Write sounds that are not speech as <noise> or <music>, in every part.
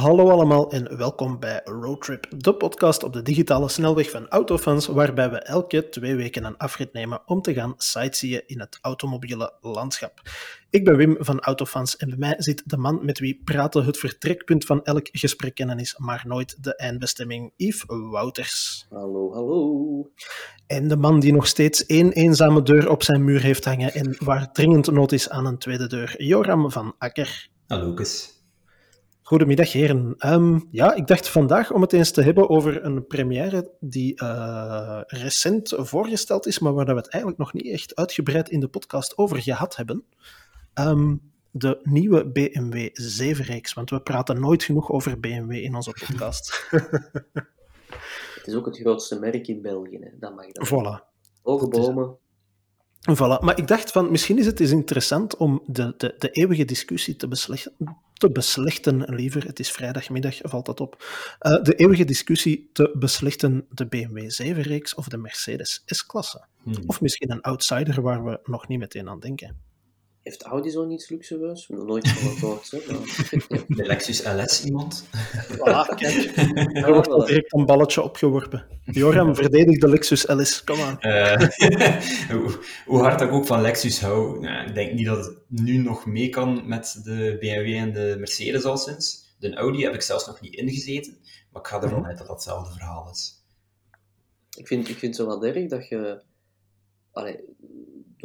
Hallo allemaal en welkom bij Roadtrip, de podcast op de digitale snelweg van Autofans, waarbij we elke twee weken een afrit nemen om te gaan sightseeën in het automobiele landschap. Ik ben Wim van Autofans en bij mij zit de man met wie praten het vertrekpunt van elk gesprek kennen is, maar nooit de eindbestemming, Yves Wouters. Hallo, hallo. En de man die nog steeds één eenzame deur op zijn muur heeft hangen en waar dringend nood is aan een tweede deur, Joram van Akker. Hallo, Kus. Goedemiddag, heren. Ehm, ja, ik dacht vandaag om het eens te hebben over een première die uh, recent voorgesteld is, maar waar we het eigenlijk nog niet echt uitgebreid in de podcast over gehad hebben. Um, de nieuwe BMW 7-reeks, want we praten nooit genoeg over BMW in onze <laughs> podcast. het is ook het grootste merk in België, hè. dat mag dan. Voilà. Hoge bomen. Voilà. Maar ik dacht van, misschien is het eens interessant om de, de, de eeuwige discussie te beslechten, te beslechten, liever, het is vrijdagmiddag, valt dat op, uh, de eeuwige discussie te beslechten de BMW 7-reeks of de Mercedes S-klasse. Hmm. Of misschien een outsider waar we nog niet meteen aan denken. Heeft Audi zo niets luxueus? Nog nooit van gehoord. <laughs> De Lexus LS iemand? Voilà, kijk. <laughs> Er wordt al direct een balletje opgeworpen. Joram, <laughs> verdedig de Lexus LS, kom aan. Uh, hoe, hoe, hard ik ook van Lexus hou, nou, ik denk niet dat het nu nog mee kan met de BMW en de Mercedes al sinds. De Audi heb ik zelfs nog niet ingezeten, maar ik ga ervan uit dat dat hetzelfde verhaal is. Ik vind, ik vind het zo wel erg dat je... Allee,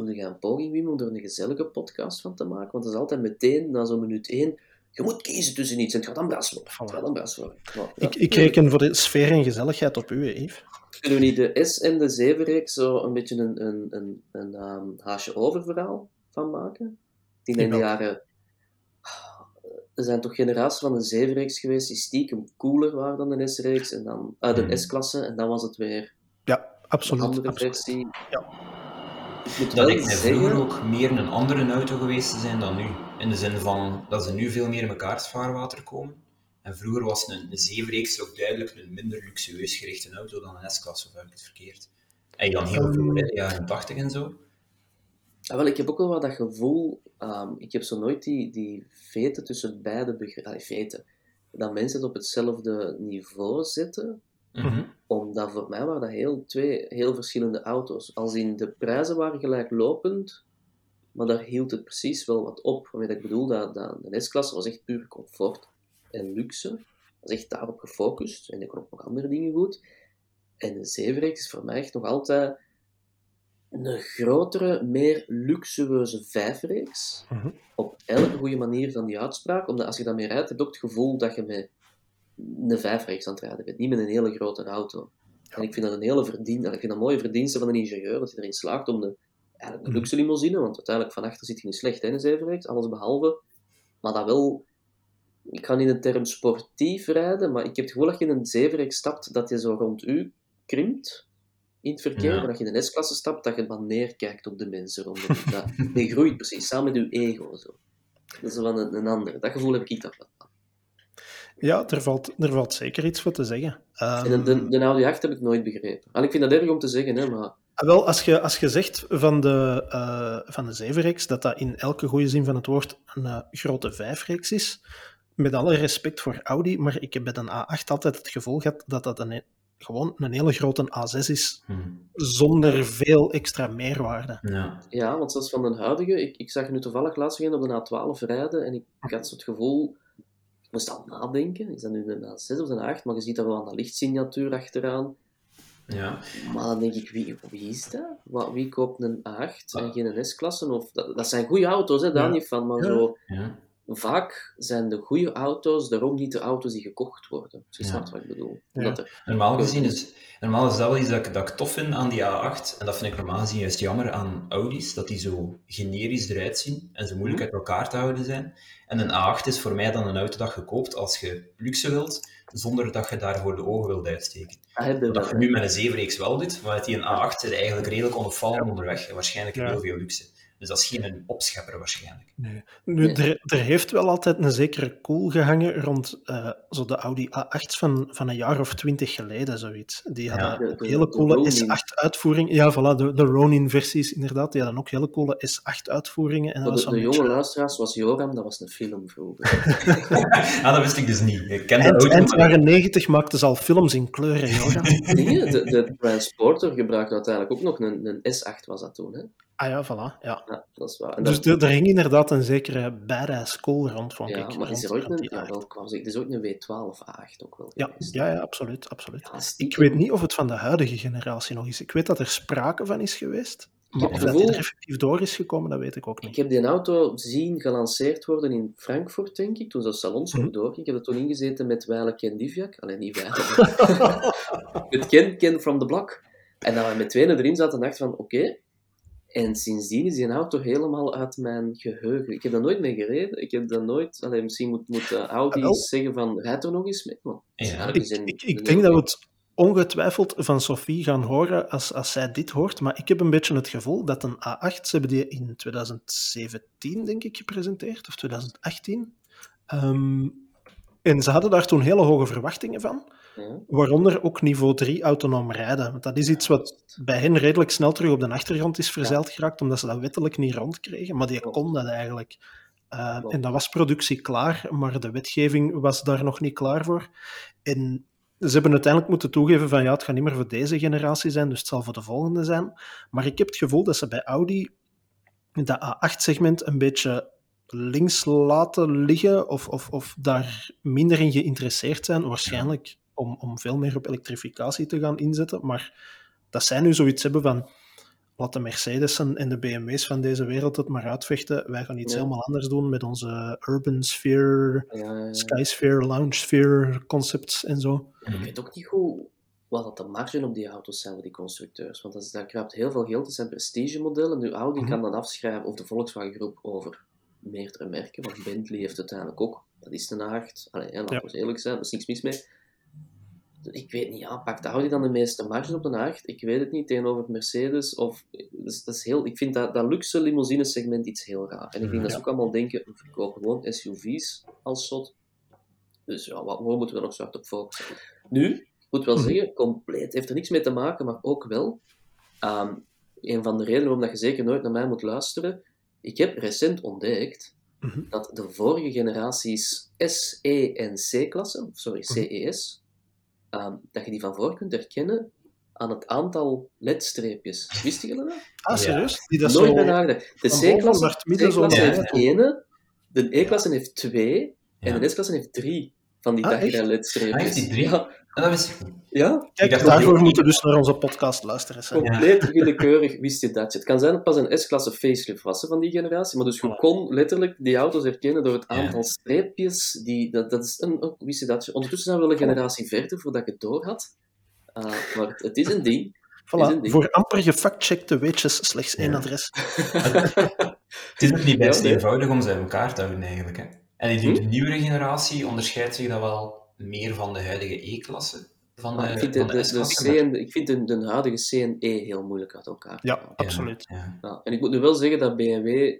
doe je een poging, Wim, om er een gezellige podcast van te maken? Want dat is altijd meteen, na zo'n minuut één, je moet kiezen tussen iets en het gaat dan bras worden. Het gaat dan bras worden. Ja, ik, ik reken voor de sfeer en gezelligheid op u, Yves. Kunnen we niet de S en de 7-reeks zo een beetje een, een, een, een um, haasje over verhaal van maken? Die in de jaren... Er zijn toch generaties van de 7-reeks geweest die stiekem cooler waren dan de S-reeks en dan uh, de hmm. S-klasse en dan was het weer ja, absoluut, een andere absoluut. versie. Ja dat lijkt mij vroeger ook meer een andere auto geweest te zijn dan nu. In de zin van dat ze nu veel meer in mekaars vaarwater komen. En vroeger was een, 7 ook duidelijk een minder luxueus gerichte auto dan een S-klasse, of heb ik het verkeerd? En dan heel veel in de jaren 80 en zo. Ja, wel, ik heb ook wel wat dat gevoel, um, ik heb zo nooit die, die veten tussen beide begrijpen, veten, dat mensen het op hetzelfde niveau zetten, Mhm. Omdat voor mij waren dat heel, twee heel verschillende auto's. Als in de prijzen waren gelijklopend, maar daar hield het precies wel wat op. Wat ik bedoel, dat, dat, de S-klasse was echt puur comfort en luxe. Was echt daarop gefocust. En ik kon ook nog andere dingen goed. En de 7 is voor mij echt nog altijd een grotere, meer luxueuze 5-reeks. Mhm. Op elke goede manier van die uitspraak. Omdat als je daarmee rijdt, heb je ook het gevoel dat je met een het rijden bent, niet met een hele grote auto. En ik vind dat een hele verdienste, ik vind dat een mooie verdienste van een ingenieur, dat hij erin slaagt om de, eigenlijk de mhm. luxe limousine, want uiteindelijk van achter zit je niet slecht in een zevenreeks, alles behalve, maar dat wel, ik ga niet in de term sportief rijden, maar ik heb het gevoel dat je in een zevenreeks stapt, dat je zo rond u krimpt in het verkeer, ja. en dat je in een S-klasse stapt, dat je wat neerkijkt op de mensen rondom je. Dat, groeit precies, samen met je ego. Zo. Dat is wel een, een ander. Dat gevoel heb ik toch wel. Ja, er valt, er valt zeker iets voor te zeggen. Um, de, de, de Audi 8 heb ik nooit begrepen. En ik vind dat erg om te zeggen, hè, maar... Ah, wel, als je, als je zegt van de, uh, van de 7-reeks dat dat in elke goede zin van het woord een uh, grote 5-reeks is, met alle respect voor Audi, maar ik heb bij een A8 altijd het gevoel gehad dat dat een, gewoon een hele grote A6 is, hmm. zonder veel extra meerwaarde. Ja, ja want zoals van de huidige, ik, ik zag nu toevallig laatst weer op de A12 rijden en ik, ik had zo het gevoel moest al nadenken, is dat nu een A6 of een 8? Maar je ziet daar wel aan de lichtsignatuur achteraan. Ja. Maar dan denk ik, wie, wie is dat? Wat, wie koopt een A8 en geen S-klasse? Of, dat, dat, zijn goede auto's, hè, daar Ja. niet van. Maar Ja. zo, ja. Vaak zijn de goede auto's daarom niet de auto's die gekocht worden. Als je Ja. snapt wat ik bedoel. Ja. Er, Normaal gezien is, normaal is dat wel iets dat ik, dat ik tof vind aan die A8. En dat vind ik normaal gezien juist jammer aan Audi's, dat die zo generisch eruit zien en zo moeilijk uit elkaar te houden zijn. En een A8 is voor mij dan een auto dat je koopt als je luxe wilt, zonder dat je daarvoor de ogen wilt uitsteken. dat heb je nu met een 7-reeks wel doet, maar met die een A8 is eigenlijk redelijk onopvallend onderweg en waarschijnlijk Ja. heel veel luxe. Dus dat is geen opschepper waarschijnlijk. Nee. Nu, Er, er, heeft wel altijd een zekere cool gehangen rond uh, zo de Audi A8 van, van een jaar of twintig geleden, zoiets. Die hadden ja, hele coole S8-uitvoeringen. Ja, voilà, de, de Ronin-versies inderdaad. Die hadden ook hele coole S8-uitvoeringen. En dat de, de jonge luisteraars was Joram, dat was een film vroeger. ah, <laughs> dat wist ik dus niet. Ik ken eind, eind jaren negentig maakten ze al films in kleuren, Joram. <laughs> de, de Transporter gebruikte uiteindelijk ook nog een, een S8, was dat toen, hè? Ah ja, voilà. Ja. ja dat is waar. dus er hing inderdaad een zekere badass cool rond, vond ja, ik. maar is er ooit een, ja, wel, is ook een W12A8 ook wel ja, ja, ja, absoluut. absoluut. ik weet niet of het van de huidige generatie nog is. Ik weet dat er sprake van is geweest. Maar of dat er effectief door is gekomen, dat weet ik ook niet. Ik heb die auto zien gelanceerd worden in Frankfurt, denk ik, toen zo'n salons nog mm door. Ik heb er toen ingezeten met Weile Ken Divjak. Alleen niet Weile. <laughs> met Ken, Ken from the Block. En dan we met tweeën erin zaten, dacht van, oké, en sindsdien is die auto helemaal uit mijn geheugen. Ik heb daar nooit mee gereden. Ik heb daar nooit... Allee, misschien moet, moet Audi ah, zeggen van, rijd er nog eens mee. Ja. Ik, ik, ik denk dat we het ongetwijfeld van Sophie gaan horen als, als zij dit hoort. Maar ik heb een beetje het gevoel dat een A8, ze hebben die in 2017, denk ik, gepresenteerd. Of 2018. Um, en ze hadden daar toen hele hoge verwachtingen van. Waaronder ook niveau 3 autonoom rijden. Want dat is iets wat bij hen redelijk snel terug op de achtergrond is verzeild geraakt, omdat ze dat wettelijk niet rondkregen. Maar die kon dat eigenlijk. Uh, en dat was productie klaar, maar de wetgeving was daar nog niet klaar voor. En ze hebben uiteindelijk moeten toegeven van ja, het gaat niet meer voor deze generatie zijn, dus het zal voor de volgende zijn. Maar ik heb het gevoel dat ze bij Audi dat A8-segment een beetje links laten liggen of, of, of daar minder in geïnteresseerd zijn. Waarschijnlijk om, om veel meer op elektrificatie te gaan inzetten. Maar dat zij nu zoiets hebben van laat de Mercedes'en en de BMW's van deze wereld het maar uitvechten. Wij gaan iets helemaal anders doen met onze Urban Sphere, ja, Sky Sphere, Lounge Sphere concepts en zo. ik weet ook niet goed wat dat de marge op die auto's zijn voor die constructeurs. Want dat, daar kruipt heel veel geld. Het zijn prestigemodellen. Nu, Audi mm kan dan afschrijven, of de Volkswagen Groep, over meerdere merken. Want Bentley heeft uiteindelijk ook. Dat is een acht. Allee, ja, laten we eerlijk zijn, daar is niks mis mee ik weet niet, ja, pakt Audi dan de meeste marge op de 8? Ik weet het niet, tegenover Mercedes. Of, dus, dat is heel, ik vind dat, dat luxe limousine segment iets heel raar. En ik denk dat ze ook allemaal denken, we verkopen gewoon SUV's als soort. Dus ja, wat, waar moeten we nog zwart op focussen? Nu, ik moet wel mhm. zeggen, compleet, heeft er niks mee te maken, maar ook wel. Um, een van de redenen waarom je zeker nooit naar mij moet luisteren. Ik heb recent ontdekt mhm. dat de vorige generaties S, E en C-klasse, sorry. CES, Dat je die van voor kunt herkennen aan het aantal ledstreepjes. Wisten jullie dat? Ah, serieus? Die dat Nooit zo... De C-klasse heeft één, de E-klasse heeft twee en de S-klasse heeft drie van die ah, ledstreepjes. heeft die drie? Ja. Ah, dat wist ik Ja? Kijk, daarvoor moeten we dus naar onze podcast luisteren. Compleet <laughs> willekeurig wist je dat. Het kan zijn dat pas een S-klasse facelift was van die generatie, maar dus je kon letterlijk die auto's herkennen door het aantal streepjes. Die, dat, dat is een, wist je dat? Ondertussen zijn we wel een generatie verder voordat ik het door had. Uh, maar het, is een ding. Voilà, voor amper gefactcheckte weetjes slechts één adres. <laughs> het is ook niet best eenvoudig om ze in elkaar te houden eigenlijk. Hè? En ik denk, hm? de nieuwere generatie onderscheidt zich dat wel meer van de huidige E-klasse. Van de, ik vind, de, de, de, C en, ik vind de, de, huidige C en E heel moeilijk uit elkaar. Ja, absoluut. Ja, ja. en ik moet nu wel zeggen dat BMW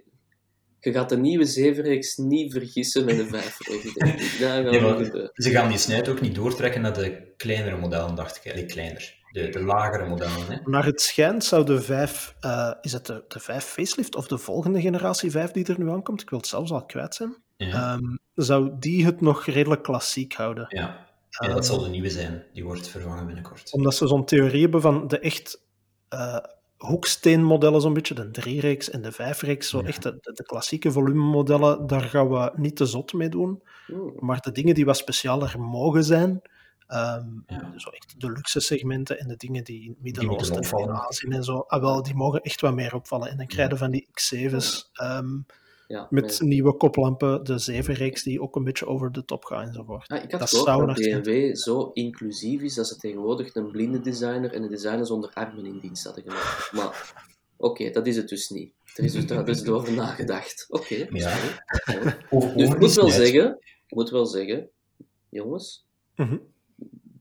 je gaat de nieuwe 7-reeks niet vergissen met een <laughs> 5-reeks. ze gaan die snijd ook niet doortrekken naar de kleinere modellen, dacht ik. Eigenlijk kleiner. De, de lagere modellen. Hè? Naar het schijnt zou de 5, uh, is het de, de 5 facelift of de volgende generatie 5 die er nu aankomt, ik wil het zelfs al kwijt zijn, ja. um, zou die het nog redelijk klassiek houden. Ja. Ja, dat zal de nieuwe zijn. Die wordt vervangen binnenkort. Omdat ze zo'n theorie hebben van de echt uh, hoeksteenmodellen, zo'n beetje, de 3-reeks en de 5-reeks, zo echt de, de, klassieke volumemodellen, daar gaan we niet te zot mee doen. Maar de dingen die wat specialer mogen zijn, um, zo echt de luxe segmenten en de dingen die in het Midden-Oosten en Azië en zo, ah, wel, die mogen echt wat meer opvallen. En dan krijg je van die X7's. Um, ja, met nieuwe koplampen, de 7-reeks die ook een beetje over de top gaan enzovoort. Ah, ik had dat gehoord dat BMW zo inclusief is dat ze tegenwoordig een blinde designer en een designer zonder armen in dienst hadden gemaakt. Maar oké, dat is het dus niet. Er is dus, daar is <laughs> over nagedacht. Oké, okay, ja. Dus ik moet wel zeggen, ik moet wel zeggen, jongens, mhm.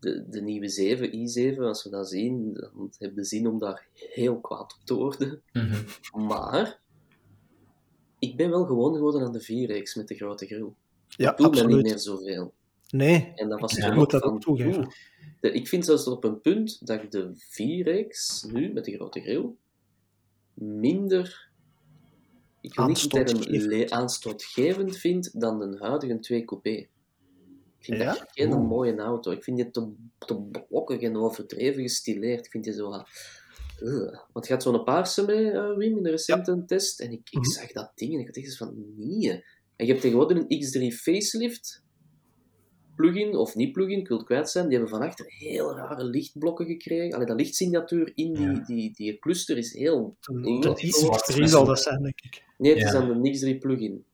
de, de nieuwe 7, i7, als we dat zien, dan hebben we zin om daar heel kwaad op te worden. Mhm. Maar ik ben wel gewoon geworden aan de 4X met de grote grill. Ja, Ik doe absoluut. niet meer zoveel. Nee, En dat was Ik moet ook dat ook toegeven. de- ik vind zelfs tot op een punt dat ik de 4X nu, met de grote grill, minder ik wil niet term Aanstootgevend. vind dan de huidige 2 coupé. Ik vind Ja? dat geen mooie auto. Ik vind die te, te blokkig en overdreven gestileerd. Ik vind die zo... wat- Ugh. Want je had zo'n paarse mee, eh, Wim, in de recente test. En ik, ik Mhm. zag dat ding en ik had echt van, nee. En je hebt tegenwoordig een X3 facelift plugin, of niet plugin, ik wil het kwijt zijn. Die hebben van achter heel rare lichtblokken gekregen. Allee, dat lichtsignatuur in die, Ja. die, die cluster is heel... een, een zwart X3 met zal dat zijn, denk ik. Nee, het is Ja. dan de X3 plugin.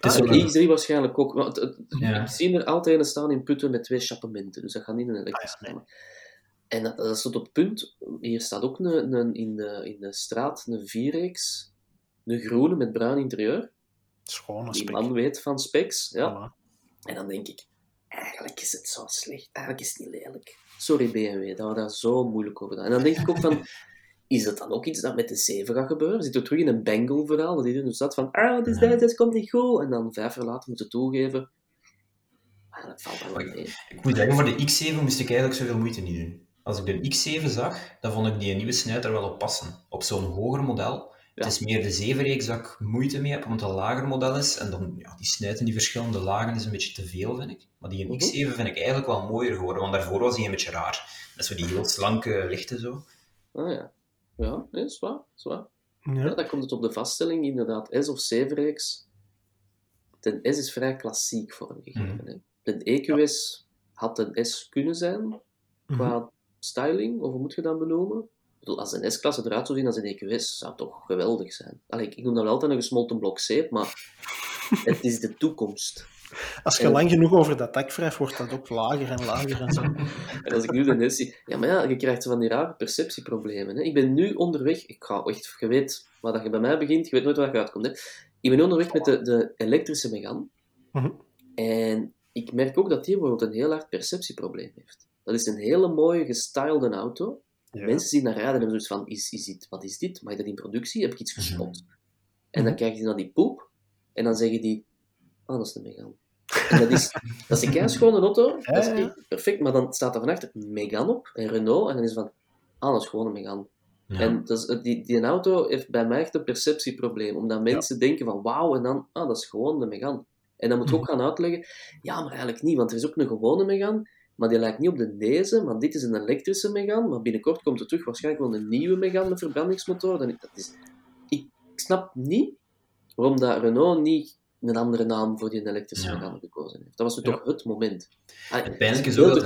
Het is Ah, de een- X3 waarschijnlijk ook. Maar het, het- Ja. Ik zie er altijd een staan in putten met twee chappementen. Dus dat gaat niet een elektrische Ah, ja, nee. En dat, dat is tot op het punt. Hier staat ook een, een, in, de, in de straat een 4X. Een groene met bruin interieur. Schone Die spek. man weet van specs. Ja. Voilà. En dan denk ik, eigenlijk is het zo slecht. Eigenlijk is het niet lelijk. Sorry BMW, dat we daar zo moeilijk over doen. En dan denk ik ook van, <laughs> is dat dan ook iets dat met de 7 gaat gebeuren? Zit er terug in een Bengal verhaal, dat iedereen dus staat van, ah, wat is dat, komt niet goed. En dan vijf jaar later moeten toegeven. Ah, dat valt wel mee. Ik moet zeggen, voor de X7 moest ik eigenlijk zoveel moeite niet doen. Als ik de X7 zag, dan vond ik die nieuwe snuit er wel op passen. Op zo'n hoger model. Ja. Het is meer de 7-reeks dat ik moeite mee heb, omdat het een lager model is. En dan, ja, die snuiten, die verschillende lagen, is een beetje te veel, vind ik. Maar die Mhm. X7 vind ik eigenlijk wel mooier geworden, want daarvoor was die een beetje raar. Dat is zo die heel slanke lichten zo. Ah ja. Ja, nee, is waar. Is waar. Ja, Ja. dan komt het op de vaststelling, inderdaad, S of 7-reeks. De S is vrij klassiek vormgegeven. Mhm. hè. De EQS had een S kunnen zijn, qua Mhm. Styling, of hoe moet je dat benoemen? Ik bedoel, als een S-klasse eruit zou zien als een EQS, zou het toch geweldig zijn. Allee, ik noem dat wel altijd een gesmolten blok zeep, maar <laughs> het is de toekomst. Als je lang genoeg over dat dak wrijft, wordt dat ook lager en lager en zo. <laughs> En als ik nu de zie... Ja, maar ja, je krijgt van die rare perceptieproblemen. Hè. Ik ben nu onderweg... Ik ga echt... Je weet waar dat je bij mij begint, je weet nooit waar je uitkomt. Hè. Ik ben nu onderweg met de, de elektrische Megane. Mhm. En ik merk ook dat die bijvoorbeeld een heel hard perceptieprobleem heeft. Dat is een hele mooie, gestylede auto. Ja. Mensen zien naar rijden en hebben zoiets van, is, is dit, wat is dit? Mag dat in productie? Heb ik iets gespot? En dan Mhm. krijg je naar die poep, en dan zeggen die, oh, dat is een Megane. En dat is, <laughs> dat is een keischone auto, dat is perfect, maar dan staat er van achter Megane op, en Renault, en dan is het van, ah, dat is gewoon een Megane. Ja. En dus, die, die auto heeft bij mij echt een perceptieprobleem, omdat mensen denken van, wauw, en dan, ah, dat is gewoon de Megane. En dan moet je ook gaan uitleggen, ja, maar eigenlijk niet, want er is ook een gewone Megane, maar die lijkt niet op de deze, maar dit is een elektrische Megane, maar binnenkort komt er terug waarschijnlijk wel een nieuwe Megane met verbrandingsmotor. Dan, dat is, ik snap niet waarom dat Renault niet een andere naam voor die elektrische Ja. Megane gekozen heeft. Dat was nu Ja. toch het moment. Ah, Het pijnlijke is ook dat...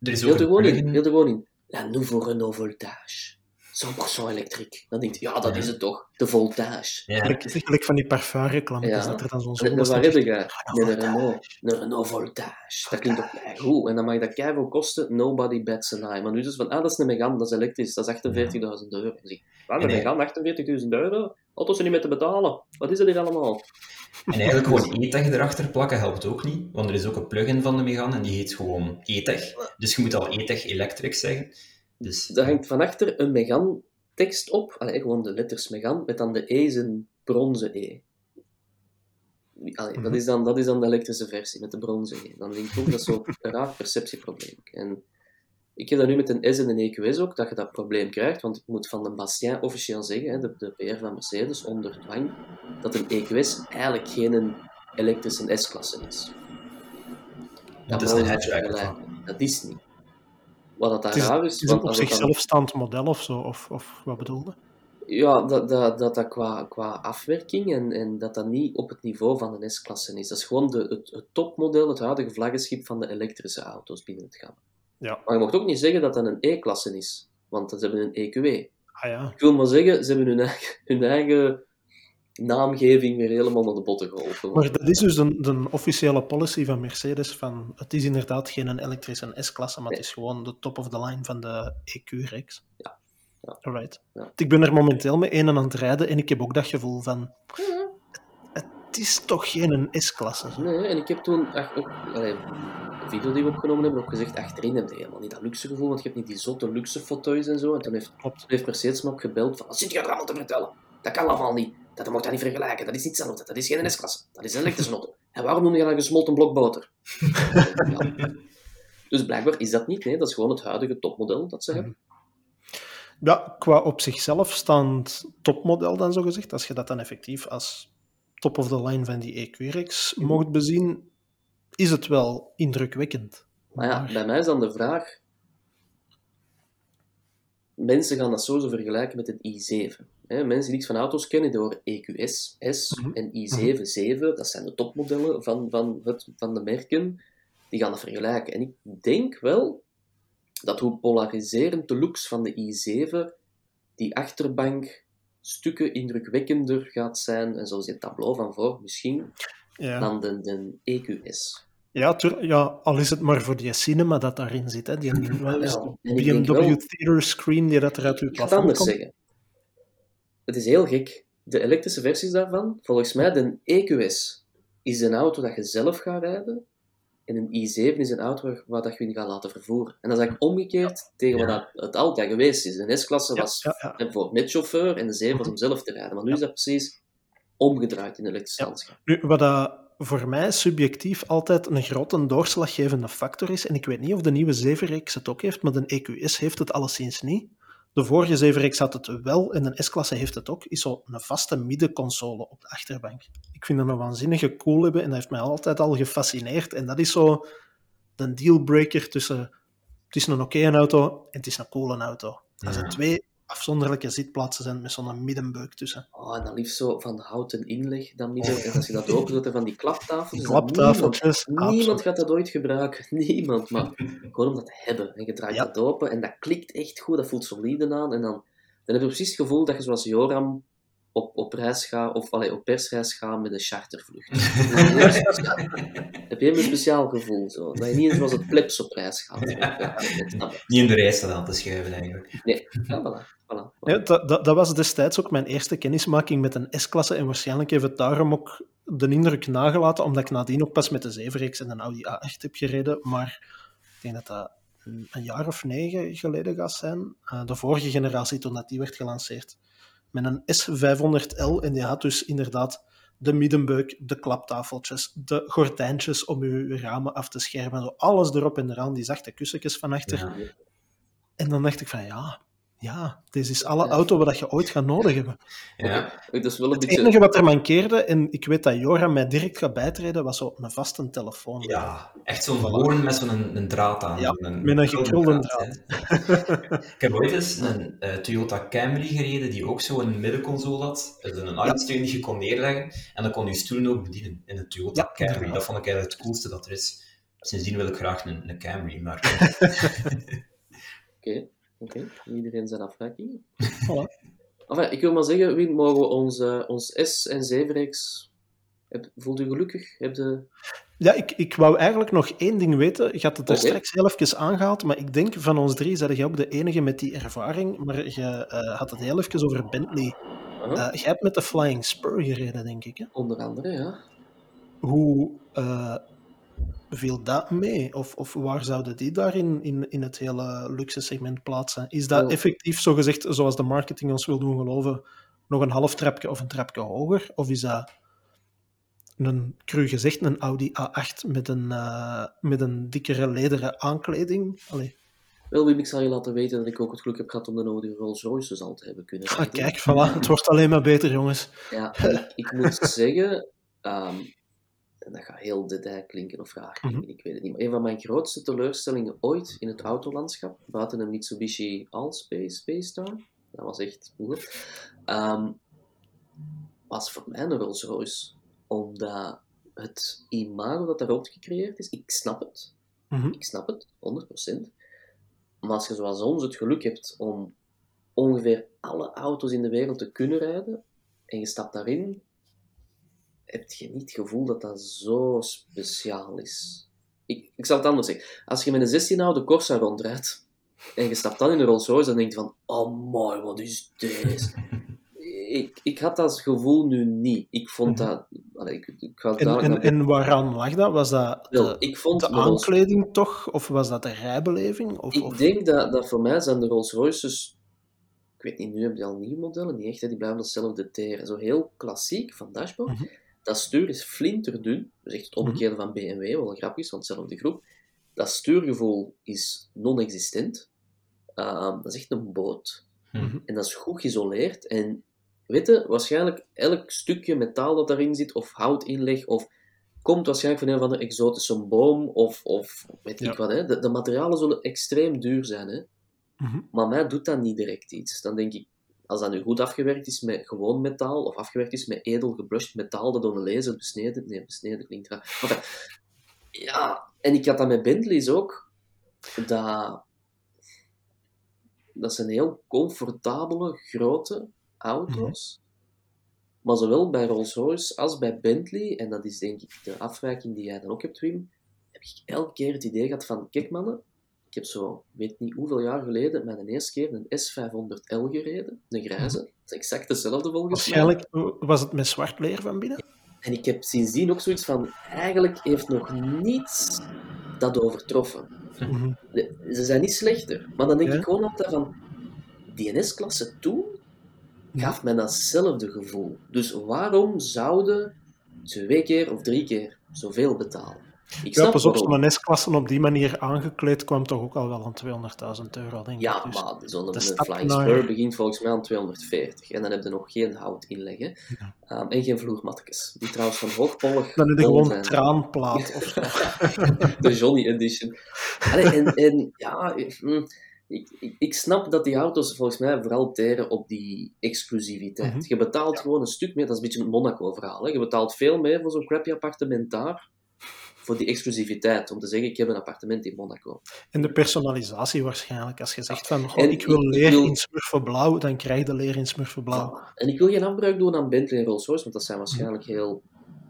Er is ook er een gewoon in. plugin- Heel er gewoon in. La nouveau Renault Voltage. 100% elektriek. Dan denk je, ja, dat Ja. is het toch. De Voltage. Ja. Gelijk, het is gelijk van die parfumreclame, Ja. is dat er dan zo'n zonde waar heb je Nee, een Renault. Een Renault Voltage. Dat klinkt toch kei goed. En dan mag dat keiveel kosten. Nobody bats an eye. Maar nu is het van, ah, dat is een Megane, dat is elektrisch. Dat is 48.000 euro. Ik, wat, een Megane, 48.000 euro? Auto's zijn niet meer te betalen. Wat is er hier allemaal? En eigenlijk gewoon e-tech erachter plakken helpt ook niet, want er is ook een plugin van de Megane en die heet gewoon e-tech. Dus je moet al e-tech electric zeggen. Dus, Daar hangt van achter een Megane tekst op. Allee, gewoon de letters Megane, met dan de E is een bronzen E. Allee, dat, Mhm. is dan, dat is dan de elektrische versie, met de bronzen E. Dan denk ik ook, dat is zo'n <laughs> raar perceptieprobleem. En ik heb dat nu met een S en een EQS ook, dat je dat probleem krijgt, want ik moet van de Bastien officieel zeggen, hè, de, de PR van Mercedes, onder dwang, dat een EQS eigenlijk geen elektrische S-klasse is. dat is een hatchback. Dat is niet. Wat dat daar is, raar het is, is een op zichzelf staand model of zo, of, of wat bedoelde? Ja, dat dat, dat, dat qua, qua afwerking en, en dat dat niet op het niveau van een S-klasse is. Dat is gewoon de, het, het topmodel, het huidige vlaggenschip van de elektrische auto's binnen het gaan. Ja. Maar je mag ook niet zeggen dat dat een E-klasse is, want ze hebben een EQE. Ah ja. Ik wil maar zeggen, ze hebben hun eigen, hun eigen naamgeving weer helemaal naar de botten geholpen. Maar dat is dus de, de officiële policy van Mercedes van het is inderdaad geen elektrische S-klasse, maar het is gewoon de top of the line van de EQ-reeks. Ja. Ja. Alright. Ja. Ik ben er momenteel mee een en aan het rijden en ik heb ook dat gevoel van het is toch geen S-klasse. Nee, en ik heb toen ach, ook, allee, een video die we opgenomen hebben, ook gezegd, achterin heb je helemaal niet dat luxe gevoel, want je hebt niet die zotte luxe fauteuils en zo. En toen heeft. Toen heeft Mercedes me ook gebeld van, zit je allemaal te vertellen? Dat kan allemaal niet. Dat mag dat niet vergelijken. Dat is niet hetzelfde. Dat is geen S-klasse. Dat is een elektrische auto. En waarom noem je dan een gesmolten blok boter? ja. <laughs> Dus blijkbaar is dat niet. Nee, dat is gewoon het huidige topmodel dat ze hebben. Ja, qua op zichzelf staand topmodel dan zo gezegd, als je dat dan effectief als top of the line van die EQRX mocht bezien, is het wel indrukwekkend. Maar ja, bij mij is dan de vraag, mensen gaan dat sowieso vergelijken met een i7. Hè, mensen die iets van auto's kennen door EQS S mhm. en i7 7, dat zijn de topmodellen van, van, het, van de merken, die gaan dat vergelijken. En ik denk wel dat hoe polariserend de looks van de i7 die achterbank stukken indrukwekkender gaat zijn, en zoals je tableau van voor misschien, ja. dan de, de EQS. Ja, ja, al is het maar voor die cinema dat daarin zit. Hè. Die, ja, BMW Theater Screen die dat eruit uw plafond anders zeggen. Het is heel gek. De elektrische versies daarvan, volgens mij de EQS, is een auto dat je zelf gaat rijden. En een i7 is een auto waar dat je in gaat laten vervoeren. En dat is eigenlijk omgekeerd tegen wat het altijd geweest is. De S-klasse was voor met chauffeur en de 7 was om zelf te rijden. Maar nu is dat precies omgedraaid in de elektrische landschap. Nu, wat dat voor mij subjectief altijd een grote doorslaggevende factor is, en ik weet niet of de nieuwe 7-reeks het ook heeft, maar de EQS heeft het alleszins niet. De vorige 7-reeks had het wel en de S-klasse heeft het ook, is zo een vaste middenconsole op de achterbank. Ik vind dat een waanzinnige cool hebben en dat heeft mij altijd al gefascineerd. En dat is zo de dealbreaker tussen het is een oké auto en het is een coole auto. Als er twee afzonderlijke zitplaatsen zijn met zo'n middenbeuk tussen. Oh, en dan liefst zo van houten inleg, dan midden. En als je dat openzet, van die klaptafels. Klaptafeltjes. Niemand, niemand, gaat dat ooit gebruiken. <laughs> Niemand. Maar gewoon om dat te hebben. En je draait dat open en dat klikt echt goed. Dat voelt solide aan. En dan, dan heb je precies het gevoel dat je zoals Joram op, op reis gaat, of allee, op persreis gaat met een chartervlucht. <laughs> heb je een speciaal gevoel, zo. Dat je niet eens zoals het plebs op reis gaat. <laughs> Ja, niet in de reis aan te schuiven, eigenlijk. Nee, ja, voilà. voilà, Ja, dat, dat, dat, was destijds ook mijn eerste kennismaking met een S-klasse en waarschijnlijk heeft het daarom ook de indruk nagelaten, omdat ik nadien ook pas met de 7 en een Audi A8 heb gereden, maar ik denk dat dat een jaar of negen geleden gaat zijn. Uh, de vorige generatie, toen dat die werd gelanceerd met een S500L. En die had dus inderdaad de middenbeuk, de klaptafeltjes, de gordijntjes om uw ramen af te schermen. Zo alles erop en eraan, die zachte kussentjes van achter. En dan dacht ik van ja, ja, dit is alle auto wat je ooit gaat nodig hebben. Ja, dat is wel een het enige wat er mankeerde, en ik weet dat Joram mij direct gaat bijtreden, was zo een vaste telefoon. Ja, echt zo'n gewoon met zo'n draad aan. Ja, een, met een gekrulde draad. ik heb ooit eens een uh, Toyota Camry gereden die ook zo'n middenconsole had. Dus een armsteun die je kon neerleggen en dan kon je stoelen ook bedienen in een Toyota Camry. Dat vond ik eigenlijk het coolste dat er is. Sindsdien wil ik graag een, een Camry, maar... <laughs> <laughs> Oké. Oké, iedereen zijn afwijking. <laughs> Voilà. Enfin, ik wil maar zeggen, wie mogen we ons, uh, ons S- en 7-reeks... Voelt u gelukkig? Heb de... Ja, ik, ik wou eigenlijk nog één ding weten. Je had het er straks heel even aangehaald, maar ik denk van ons drie zei jij ook de enige met die ervaring, maar je uh, had het heel even over Bentley. Uh, jij hebt met de Flying Spur gereden, denk ik. Hè? Onder andere, ja. Hoe viel dat mee? Of, of waar zouden die daarin in, in het hele luxe segment plaatsen? Is dat effectief, zo gezegd, zoals de marketing ons wil doen geloven, nog een half trapje of een trapje hoger? Of is dat een, cru gezegd, een Audi A8 met een, uh, met een dikkere lederen aankleding? Allee. Wel, Wim, ik zal je laten weten dat ik ook het geluk heb gehad om de nodige Rolls Royces al te hebben kunnen ah, Kijk, voilà, het wordt alleen maar beter, jongens. Ja, ik, ik moet <laughs> zeggen, um, en dat gaat heel detail klinken of klinken, mhm. ik weet het niet. Maar een van mijn grootste teleurstellingen ooit in het autolandschap, buiten een Mitsubishi Allspace Space Star, dat was echt moeilijk, um, was voor mij een Rolls Royce. Omdat het imago dat daarop gecreëerd is, ik snap het. Mhm. Ik snap het, 100%. Maar als je zoals ons het geluk hebt om ongeveer alle auto's in de wereld te kunnen rijden, en je stapt daarin, heb je niet het gevoel dat dat zo speciaal is. Ik, ik zal het anders zeggen. Als je met een 16 oude Corsa rondrijdt en je stapt dan in een Rolls Royce, dan denk je van, oh mooi, wat is dit? <laughs> ik, ik had dat gevoel nu niet. Ik vond mhm. dat... ik, ik en, en, en, waaraan lag dat? Was dat de, ik vond de aankleding toch? Of was dat de rijbeleving? Of, ik denk dat, dat voor mij zijn de Rolls Royces... Ik weet niet, nu heb je al nieuwe modellen, niet echt, hè, die blijven hetzelfde teren. Zo heel klassiek van dashboard. Mhm. Dat stuur is flinterdun, dus echt het omgekeerde van BMW, wel grappig is, want hetzelfde groep. Dat stuurgevoel is non-existent. Ehm, dat is echt een boot. Hm. En dat is goed geïsoleerd. En weet je, waarschijnlijk elk stukje metaal dat daarin zit, of houtinleg, of komt waarschijnlijk van een of andere exotische boom, of, of weet Ja. ik wat. Hè. De, de materialen zullen extreem duur zijn. Hè. Mhm. Maar mij doet dat niet direct iets. Dan denk ik, als dat nu goed afgewerkt is met gewoon metaal, of afgewerkt is met edel gebrushed metaal dat door een laser besneden... Nee, besneden klinkt raar. Ja, en ik had dat met Bentleys ook. Dat, dat zijn heel comfortabele, grote auto's. Maar zowel bij Rolls-Royce als bij Bentley, en dat is denk ik de afwijking die jij dan ook hebt, Wim, heb ik elke keer het idee gehad van, kijk mannen, ik heb zo, weet niet hoeveel jaar geleden, mijn eerste keer een S500L gereden, een grijze. Dat is exact hetzelfde volgens mij. Waarschijnlijk was het met zwart leer van binnen. En ik heb sindsdien ook zoiets van, eigenlijk heeft nog niets dat overtroffen. Mhm. Ze zijn niet slechter, maar dan denk Ja. ik gewoon altijd van, die NS-klasse toen gaf mij datzelfde gevoel. Dus waarom zouden twee keer of drie keer zoveel betalen? Ik Ja, snap pas op, zo'n S-klasse op die manier aangekleed kwam toch ook al wel aan 200.000 euro, denk ik. Ja, Dus- maar zo'n een Flying naar- Spur begint volgens mij aan 240. En dan heb je nog geen hout inleggen. Ja. Ehm, en geen vloermatjes. Die trouwens van hoogpollig Dan heb je gewoon zijn. traanplaat <laughs> of zo. <laughs> de Johnny Edition. Allee, en, en ja, hm, ik, ik, ik snap dat die auto's volgens mij vooral teren op die exclusiviteit. Mhm. Je betaalt gewoon een stuk meer, dat is een beetje het Monaco-verhaal. hè. Je betaalt veel meer voor zo'n crappy appartement daar, voor die exclusiviteit, om te zeggen, ik heb een appartement in Monaco. En de personalisatie waarschijnlijk. Als je zegt van, En ik wil leer wil- in smurfenblauw, dan krijg je leer in smurfenblauw. En ik wil geen afbruik doen aan Bentley en Rolls-Royce, want dat zijn waarschijnlijk heel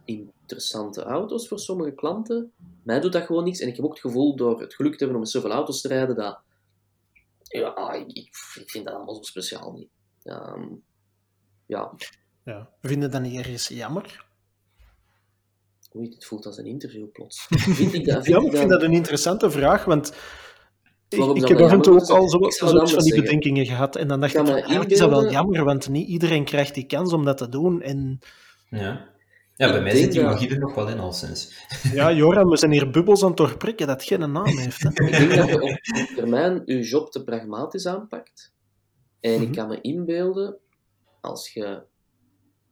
interessante auto's voor sommige klanten. Mij doet dat gewoon niks. En ik heb ook het gevoel, door het geluk te hebben om met zoveel auto's te rijden, dat... Ja, ik, ik, ik vind dat allemaal zo speciaal niet. Ehm, ja, Ja. Vind je dat niet ergens jammer? Oei, dit voelt als een interview plots. <laughs> Vind ik dat... Ja, Vind ik vind dat een interessante vraag, want ik, heb af en toe ook al zo, zoiets van die zeggen. bedenkingen gehad. En dan dacht Ik van, eigenlijk is dat wel jammer, want niet iedereen krijgt die kans om dat te doen. En Ja. Ja, bij Ik mij zit die dat- magie er nog wel in, al sinds. <laughs> ja, Joram, we zijn hier bubbels aan het doorprikken dat geen naam <laughs> heeft. Hè. Ik denk dat je op termijn je job te pragmatisch aanpakt. En ik Mhm. kan me inbeelden, als je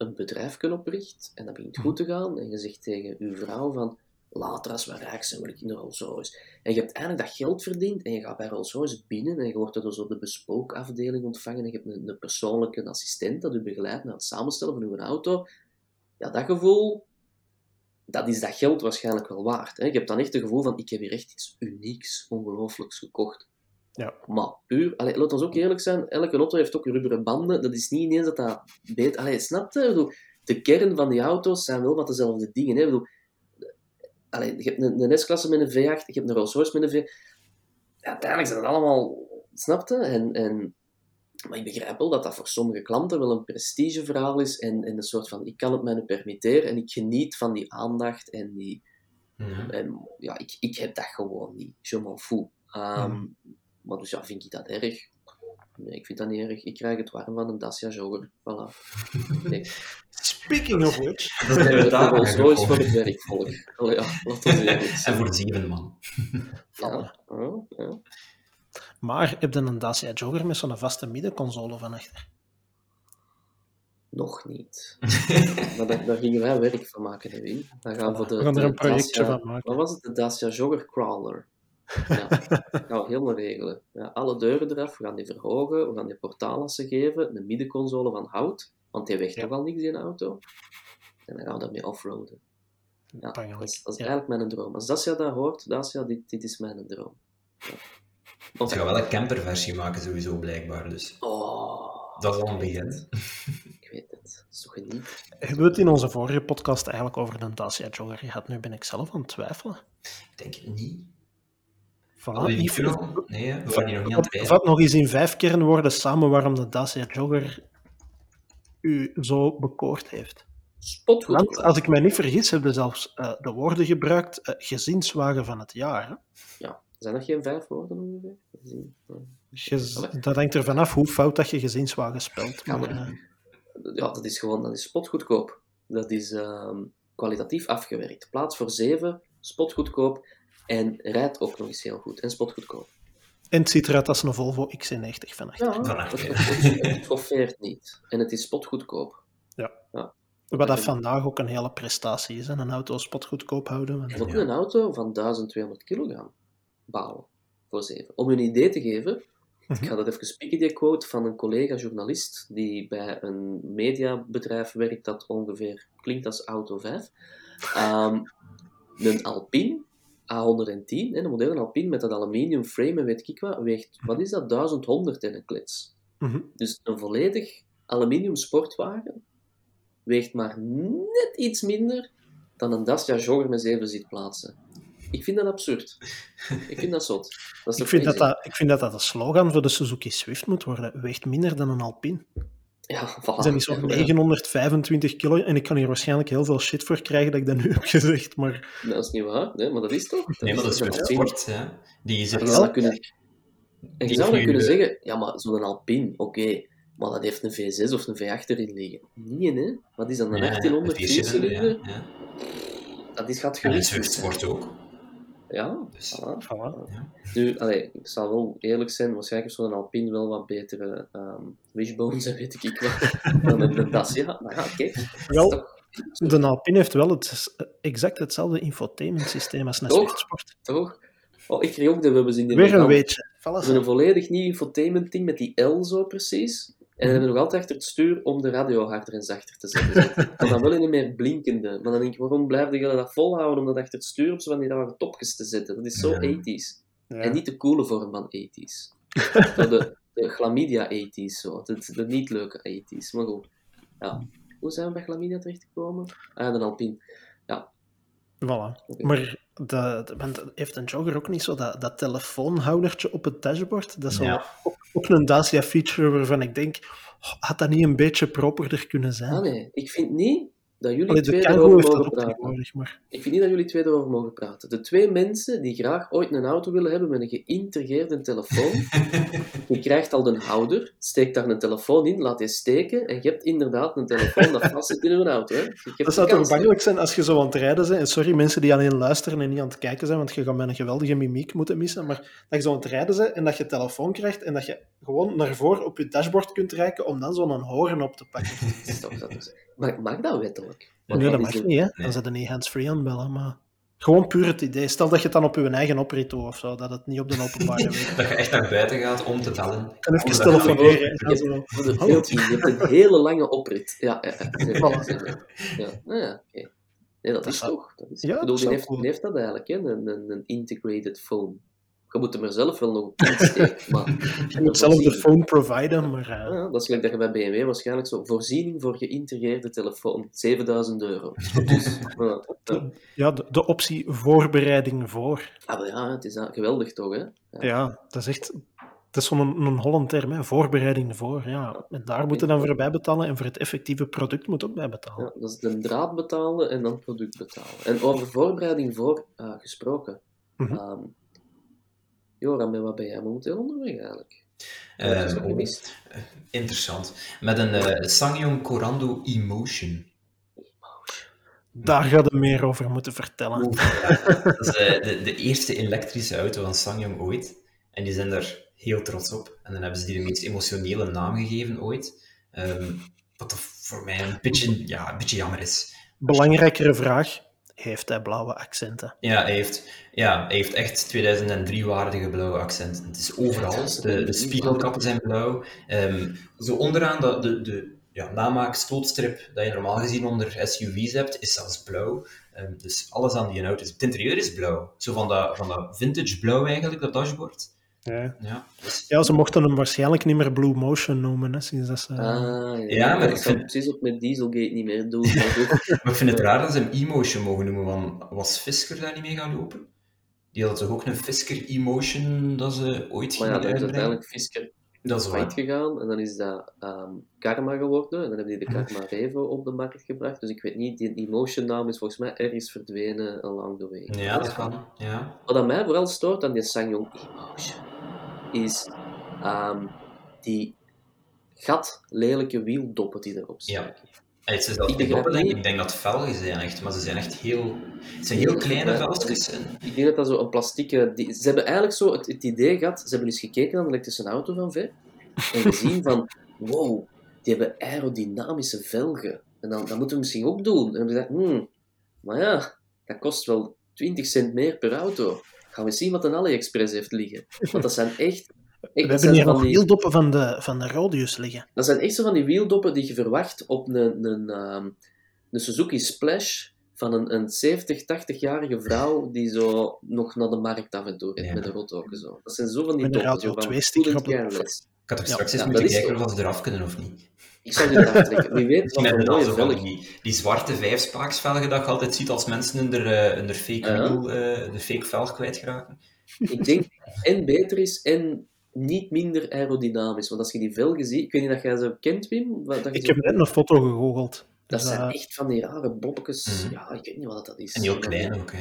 een bedrijf kunt opricht en dat begint goed te gaan, en je zegt tegen je vrouw van, later als we rijk zijn, wil ik in de Rolls Royce. En je hebt eigenlijk dat geld verdiend en je gaat bij Rolls Royce binnen en je wordt er dus op de bespookafdeling ontvangen en je hebt een, een persoonlijke assistent dat u begeleidt naar het samenstellen van uw auto. Ja, dat gevoel, dat is dat geld waarschijnlijk wel waard. Hè? Je hebt dan echt het gevoel van, ik heb hier echt iets unieks, ongelooflijks gekocht. Ja. Maar puur, allee, laat ons ook eerlijk zijn, elke auto heeft ook rubberen banden. Dat is niet ineens dat dat beter... Allee, snap je? Ik bedoel, de kern van die auto's zijn wel wat dezelfde dingen. Hè? Ik bedoel, allee, je hebt een, een S-klasse met een V8, je hebt een Rolls-Royce met een V... Ja, uiteindelijk zijn het allemaal... Snap je? En, en, maar ik begrijp wel dat dat voor sommige klanten wel een prestigeverhaal is en, en een soort van, ik kan het mij nu permitteren en ik geniet van die aandacht en die... Ja. En, ja, ik, ik heb dat gewoon niet. Je m'en fous. Ehm, Mhm. Maar dus ja, vind ik dat erg? Nee, ik vind dat niet erg. Ik krijg het warm van een Dacia Jogger. Voilà. Nee. <laughs> Speaking of which. <laughs> Dat hebben we daar Rolls Royce voor gevonden. het werkvolk. Allee, ja, laten we eerlijk En voor zeven man. Ja, ja, ja. Maar heb je een Dacia Jogger met zo'n vaste middenconsole van achter? Nog niet. <laughs> maar daar, daar gingen wij werk van maken, hè, Wim. Dan gaan we voor de, We gaan er een projectje Dacia- van maken. Wat was het? De Dacia Jogger Crawler. Ja, dat gaan we helemaal regelen. Ja, alle deuren eraf, we gaan die verhogen, we gaan die portaalassen geven, een middenconsole van hout, want die weegt Ja. toch al niks in een auto. En dan gaan we daarmee offroaden. Ja, dat is, dat is Ja. eigenlijk mijn droom. Als Dacia dat hoort, Dacia, dit, dit is mijn droom. Ja. Ze gaan wel een camperversie maken, sowieso, blijkbaar. Dus Oh, dat is al een begin. <laughs> ik weet het. Dat is toch geniet. Hebben we het in onze vorige podcast eigenlijk over een Dacia Jogger gehad? Nu ben ik zelf aan het twijfelen. Ik denk niet. Voilà. Die nog? Nee, hè, we waren hier nog niet aan het Vat, nog eens in vijf kernwoorden samen waarom de Dacia Jogger u zo bekoord heeft. Spotgoed. Want als ik mij niet vergis, hebben we zelfs eh, de woorden gebruikt: eh, gezinswagen van het jaar. hè? Zijn dat geen vijf woorden ongeveer? Je, dat hangt er vanaf hoe fout dat je gezinswagen spelt. Ja, maar, ja, dat is gewoon dat is spotgoedkoop. Dat is ehm, kwalitatief afgewerkt. Plaats voor zeven, spotgoedkoop en rijdt ook nog eens heel goed. En spotgoedkoop. En het ziet eruit als een Volvo XC90 van achter. Ja, het, het, niet. En het is spotgoedkoop. Ja. ja. Wat dat vandaag ook een hele prestatie is, een auto spotgoedkoop houden. En ook een auto van 1200 kilogram bouwen voor zeven. Om een idee te geven, ik mhm. ga dat even spieken, die quote van een collega-journalist die bij een mediabedrijf werkt dat ongeveer klinkt als Auto 5. Um, een Alpine A110, een moderne Alpine met dat aluminium frame en weet ik wat, weegt, wat is dat, 1100 in een klets. Mhm. Dus een volledig aluminium sportwagen weegt maar net iets minder dan een Dacia Jogger met zeven zitplaatsen. Ik vind dat absurd. Ik vind dat zot. Dat <laughs> ik, vind dat dat, ik vind dat dat een slogan voor de Suzuki Swift moet worden. Weegt minder dan een Alpine. Ja, voilà. Dat zijn zo'n 925 kilo en ik kan hier waarschijnlijk heel veel shit voor krijgen dat ik dat nu <laughs> heb gezegd, maar... Dat is niet waar, nee, maar dat is toch? nee, maar dat is een sport, hè. Die is er wel... Kunnen... En je zou dan kunnen zeggen, ja, maar zo'n Alpine, oké, maar dat heeft een V6 of een V8 erin liggen. Nee, hè? Wat is dan een ja, 1800 viercilinder? Ja, Dat is gaat gewist. En een sport ook. Ja, dus, voilà. voilà. Ja. Nu, allee, ik zal wel eerlijk zijn, waarschijnlijk heeft zo'n Alpine wel wat betere um, wishbones <laughs> en weet ik wat, dan een Dacia. Maar ja, kijk. Wel, de Alpine heeft wel het, exact hetzelfde infotainment systeem als een Swift-sport. Toch? Oh, ik kreeg ook de we hebben in de Weer een weetje. We hebben een volledig nieuw infotainment ding met die L zo precies. En we hebben nog altijd achter het stuur om de radio harder en zachter te zetten. <laughs> maar dan wel in een meer blinkende. Maar dan denk ik, waarom blijf je dat volhouden om dat achter het stuur op zo van die rare topjes te zetten? Dat is zo ja. ethisch. En niet de coole vorm van ethisch. <laughs> de, de chlamydia ethisch, zo. De, de niet leuke ethisch. Maar goed. Ja. Hoe zijn we bij chlamydia terechtgekomen? Ah, de Alpine. Voilà. Maar de, de, heeft een jogger ook niet zo dat, dat telefoonhoudertje op het dashboard? Dat is ja. ook, ook, een Dacia-feature waarvan ik denk, oh, had dat niet een beetje properder kunnen zijn? Ah, nee, ik vind niet dat jullie Allee, twee erover mogen praten. maar... Ik vind niet dat jullie twee erover mogen praten. De twee mensen die graag ooit een auto willen hebben met een geïntegreerde telefoon, <laughs> je krijgt al een houder, steekt daar een telefoon in, laat je steken en je hebt inderdaad een telefoon dat vast zit in een auto. Hè. Dat zou toch bangelijk zijn als je zo aan het rijden bent, en sorry mensen die alleen luisteren en niet aan het kijken zijn, want je gaat met een geweldige mimiek moeten missen, maar dat je zo aan het rijden bent en dat je telefoon krijgt en dat je gewoon naar voren op je dashboard kunt reiken om dan zo'n horen op te pakken. Mag, mag dat wettelijk? nee, dat mag niet, hè. Dan zijn er niet hands-free aanbellen, maar... Gewoon puur het idee. Stel dat je het dan op je eigen oprit of zo, dat het niet op de openbare <laughs> weg Dat je echt naar buiten gaat om te bellen. En even telefoneren. Je, je hebt een hele lange oprit. Ja, ja, ja. <laughs> ja. Nou ja oké. Nee, dat, is toch. Dat is, ja, ik bedoel, die heeft, heeft, dat eigenlijk, hè? Een, een, een integrated phone. Je moet hem er zelf wel nog op insteken. <laughs> Maar je moet zelf de phone providen, maar... Uh... Ja, dat is gelijk dat je bij BMW waarschijnlijk zo... Voorziening voor geïntegreerde telefoon, 7000 euro. <laughs> Dus, ja, de, de, optie voorbereiding voor. Ah, ja, het is geweldig toch, hè? Ja, ja dat is echt... Het is zo'n een, een Holland term, hè? voorbereiding voor. Ja. En daar moeten dan voor bijbetalen en voor het effectieve product moet ook bijbetalen. Ja, dat is de draad betalen en dan product betalen. En over voorbereiding voor uh, gesproken. Mm -hmm. Joram, met wat ben jij momenteel onderweg eigenlijk? Uh, oh, interessant. Met een uh, Sangyong Corando Emotion. <laughs> Daar gaat het meer over moeten vertellen. dat is uh, de, de, eerste elektrische auto van Sangyong ooit. En die zijn daar heel trots op. En dan hebben ze die de meest emotionele naam gegeven ooit. Um, wat voor mij een beetje, ja, een beetje jammer is. Belangrijkere vraag heeft hij blauwe accenten. Ja, hij heeft, ja, hij heeft echt 2003-waardige blauwe accenten. Het is overal. De, de spiegelkappen zijn blauw. Um, zo onderaan de, de, de ja, namaak-stootstrip dat je normaal gezien onder SUV's hebt, is zelfs blauw. Um, dus alles aan die auto is... Het interieur is blauw. Zo van dat, van dat vintage blauw eigenlijk, dat dashboard. Ja. Ja, ja, ze mochten hem waarschijnlijk niet meer Blue Motion noemen, hè, sinds dat ze... Ah, ja, maar ik vind... precies ook met Dieselgate niet meer doen. <laughs> maar ik vind het raar dat ze hem E-Motion mogen noemen, want was Fisker daar niet mee gaan lopen? Die had toch ook een Fisker E-Motion dat ze ooit Maar ja, dat is uiteindelijk Fisker Dat is failliet gegaan en dan is dat ehm, Karma geworden en dan hebben die de Karma Revo op de markt gebracht. Dus ik weet niet, die Emotion naam is volgens mij ergens verdwenen along the way. Ja, dat kan. Ja. Wat aan mij vooral stoort aan die Sangyong Emotion is ehm, die gat lelijke wieldoppen die erop staan. Ja. Het is dat ik, denk dat, ik denk dat velgen zijn echt, maar ze zijn echt heel... Het zijn heel kleine velgetjes. Ik denk dat dat zo een plastieke... Die, ze hebben eigenlijk zo het, het, idee gehad, ze hebben eens gekeken naar de elektrische auto van ver, en gezien van, <laughs> wow, die hebben aerodynamische velgen. En dan, dat moeten we misschien ook doen. En dan hebben we gezegd, hmm, maar ja, dat kost wel 20 cent meer per auto. Gaan we zien wat een AliExpress heeft liggen. Want dat zijn echt we hebben hier nog die... wieldoppen van de, van de Rodius liggen. Dat zijn echt zo van die wieldoppen die je verwacht op een, een, um, een Suzuki Splash van een, een 70, 80-jarige vrouw die zo nog naar de markt af en toe rijdt ja. met een rothoken. Zo. Dat zijn zo van die doppen. Zo van op de Ik had toch straks ja, eens moeten kijken of ze eraf kunnen of niet. Ik zou die eraf trekken. Wie weet <laughs> wat voor mooie velgen. Die, die zwarte vijfspaaksvelgen dat je altijd ziet als mensen in de, uh, de fake, uh -huh. uh, de fake velg kwijtraken. Ik denk en beter is en niet minder aerodynamisch. Want als je die velgen ziet, ik weet niet dat jij ze kent, Wim. Dat ik heb net een foto gegoogeld. Dat dus, zijn echt van die rare bobbekes. Mm -hmm. Ja, ik weet niet wat dat is. En heel klein ook, ja.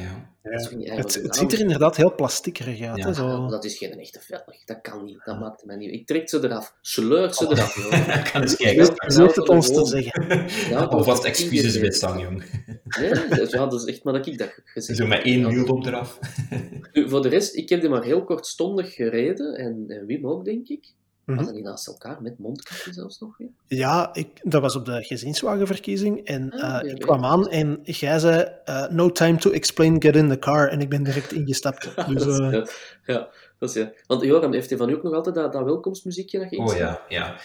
ja. Het, het, ziet er inderdaad heel plastiekerig uit. Ja. Zo. dat is geen echte velg. Dat kan niet. Dat maakt mij niet. Ik trek ze eraf. Sleur ze oh. eraf, joh. <laughs> kan eens kijken. Je hoeft het ons te zeggen. <laughs> Ja, Alvast excuses bij Sang, jong. Nee, ja, dat is echt maar dat ik dat gezegd Zo met één wiel eraf. Voor de rest, ik heb die maar heel kortstondig gereden. En, en Wim ook, denk ik. Mm -hmm. die naast elkaar met mondkapje zelfs nog weer? Ja, ik, dat was op de gezinswagenverkiezing. En ah, uh, ik kwam aan en jij zei: uh, No time to explain, get in the car. En ik ben direct <laughs> ingestapt. Dus, uh... ja, ja, dat is ja. Want Joram heeft van u ook nog altijd dat, dat welkomstmuziekje dat je Oh ja, ja.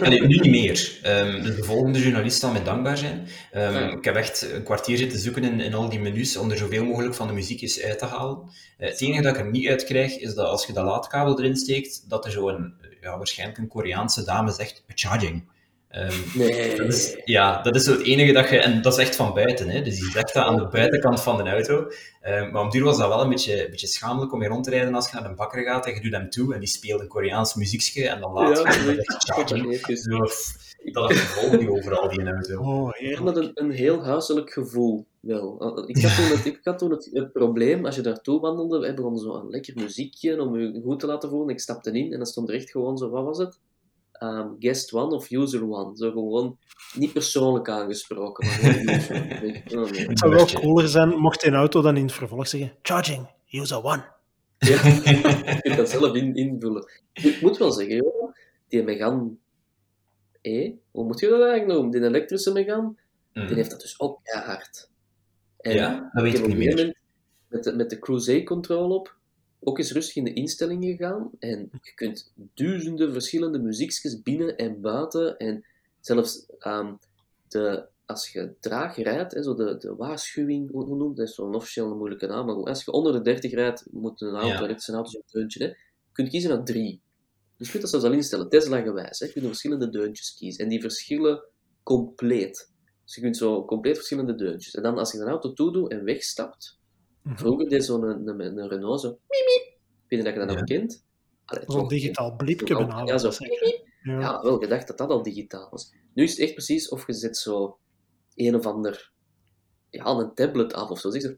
nee, nu niet meer. Um, dus de volgende journalist zal mij dankbaar zijn. Um, ja. Ik heb echt een kwartier zitten zoeken in, in al die menus om er zoveel mogelijk van de muziekjes uit te halen. het enige dat ik er niet uit krijg, is dat als je de laadkabel erin steekt, dat er zo'n ja, waarschijnlijk een Koreaanse dame zegt charging. Um, nee. Dat is, ja, dat is zo het enige dat je... En dat is echt van buiten, hè. Dus die zegt dat aan de buitenkant van de auto. Um, maar om duur was dat wel een beetje, een beetje schamelijk om je rond te rijden als je naar een bakker gaat en je doet hem toe en die speelt een Koreaans muziekje en dan laat ja, je dat gevolg die overal die in auto. Oh, ik had een, een heel huiselijk gevoel wel. Ik had toen, het, ik had toen het, het, probleem, als je daartoe wandelde, we begonnen zo een lekker muziekje om je goed te laten voelen. Ik stapte in en dan stond er echt gewoon zo, wat was het? Um, guest one of user one. Zo gewoon niet persoonlijk aangesproken. Maar <laughs> het zou wel cooler zijn mocht een auto dan in het vervolg zeggen: charging, user one. Ja, <laughs> je kunt dat zelf in, invullen. Ik moet wel zeggen, joh, die Megane E, hoe moet je dat eigenlijk noemen? Die elektrische Megane, mm. die heeft dat dus ook hard. En ja, dat weet ik niet meer. Met de, met de Cruise-control op, ook eens rustig in de instellingen gegaan. En je kunt duizenden verschillende muziekjes binnen en buiten. En zelfs um, de, als je traag rijdt, hè, zo de, de waarschuwing, hoe, noemt dat? is zo'n officieel moeilijke naam. Maar als je onder de 30 rijdt, moet een auto, ja. auto zo'n deuntje. Hè. Je kunt kiezen naar drie. Dus je kunt dat zelfs al instellen, Tesla gewijs. Hè. Je kunt verschillende deuntjes kiezen. En die verschillen compleet. Dus je kunt zo compleet verschillende deuntjes. En dan als je een auto toedoet en wegstapt. Vroeger deed zo'n een, een, een, Renault zo, miep, miep. Weet je dat je dat ja. nog kent? Zo'n digitaal bliepje bijna. Ja, zo, ja. ja, wel, gedacht dat dat al digitaal was. Nu is het echt precies of je zet zo een of ander, ja, een tablet af of zo. Zeg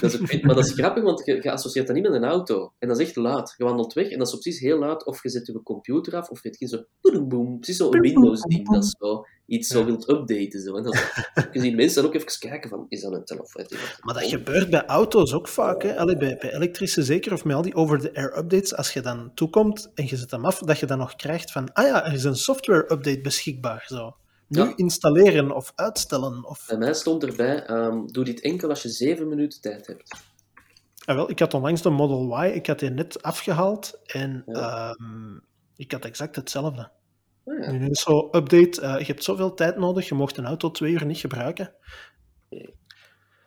dat is maar dat is grappig, want je, je, associeert dat niet met een auto. En dat is echt laat. Je wandelt weg en dat is precies heel laat. Of je zet je computer af, of je zo... Boom, boom, precies zo'n Windows-ding dat zo iets zo wilt updaten. Zo. En dan, <laughs> je ziet mensen dan ook even kijken van, is dat een telefoon? Maar dat gebeurt bij auto's ook vaak. Hè? Allee, bij, bij elektrische zeker, of met al die over-the-air updates. Als je dan toekomt en je zet hem af, dat je dan nog krijgt van, ah ja, er is een software-update beschikbaar. Zo. Nu ja. installeren of uitstellen. Of... Bij mij stond erbij, um, doe dit enkel als je zeven minuten tijd hebt. Ja, wel, ik had onlangs de Model Y, ik had die net afgehaald en ja. um, ik had exact hetzelfde. Ja. Nu is zo update, uh, je hebt zoveel tijd nodig, je mocht een auto twee uur niet gebruiken.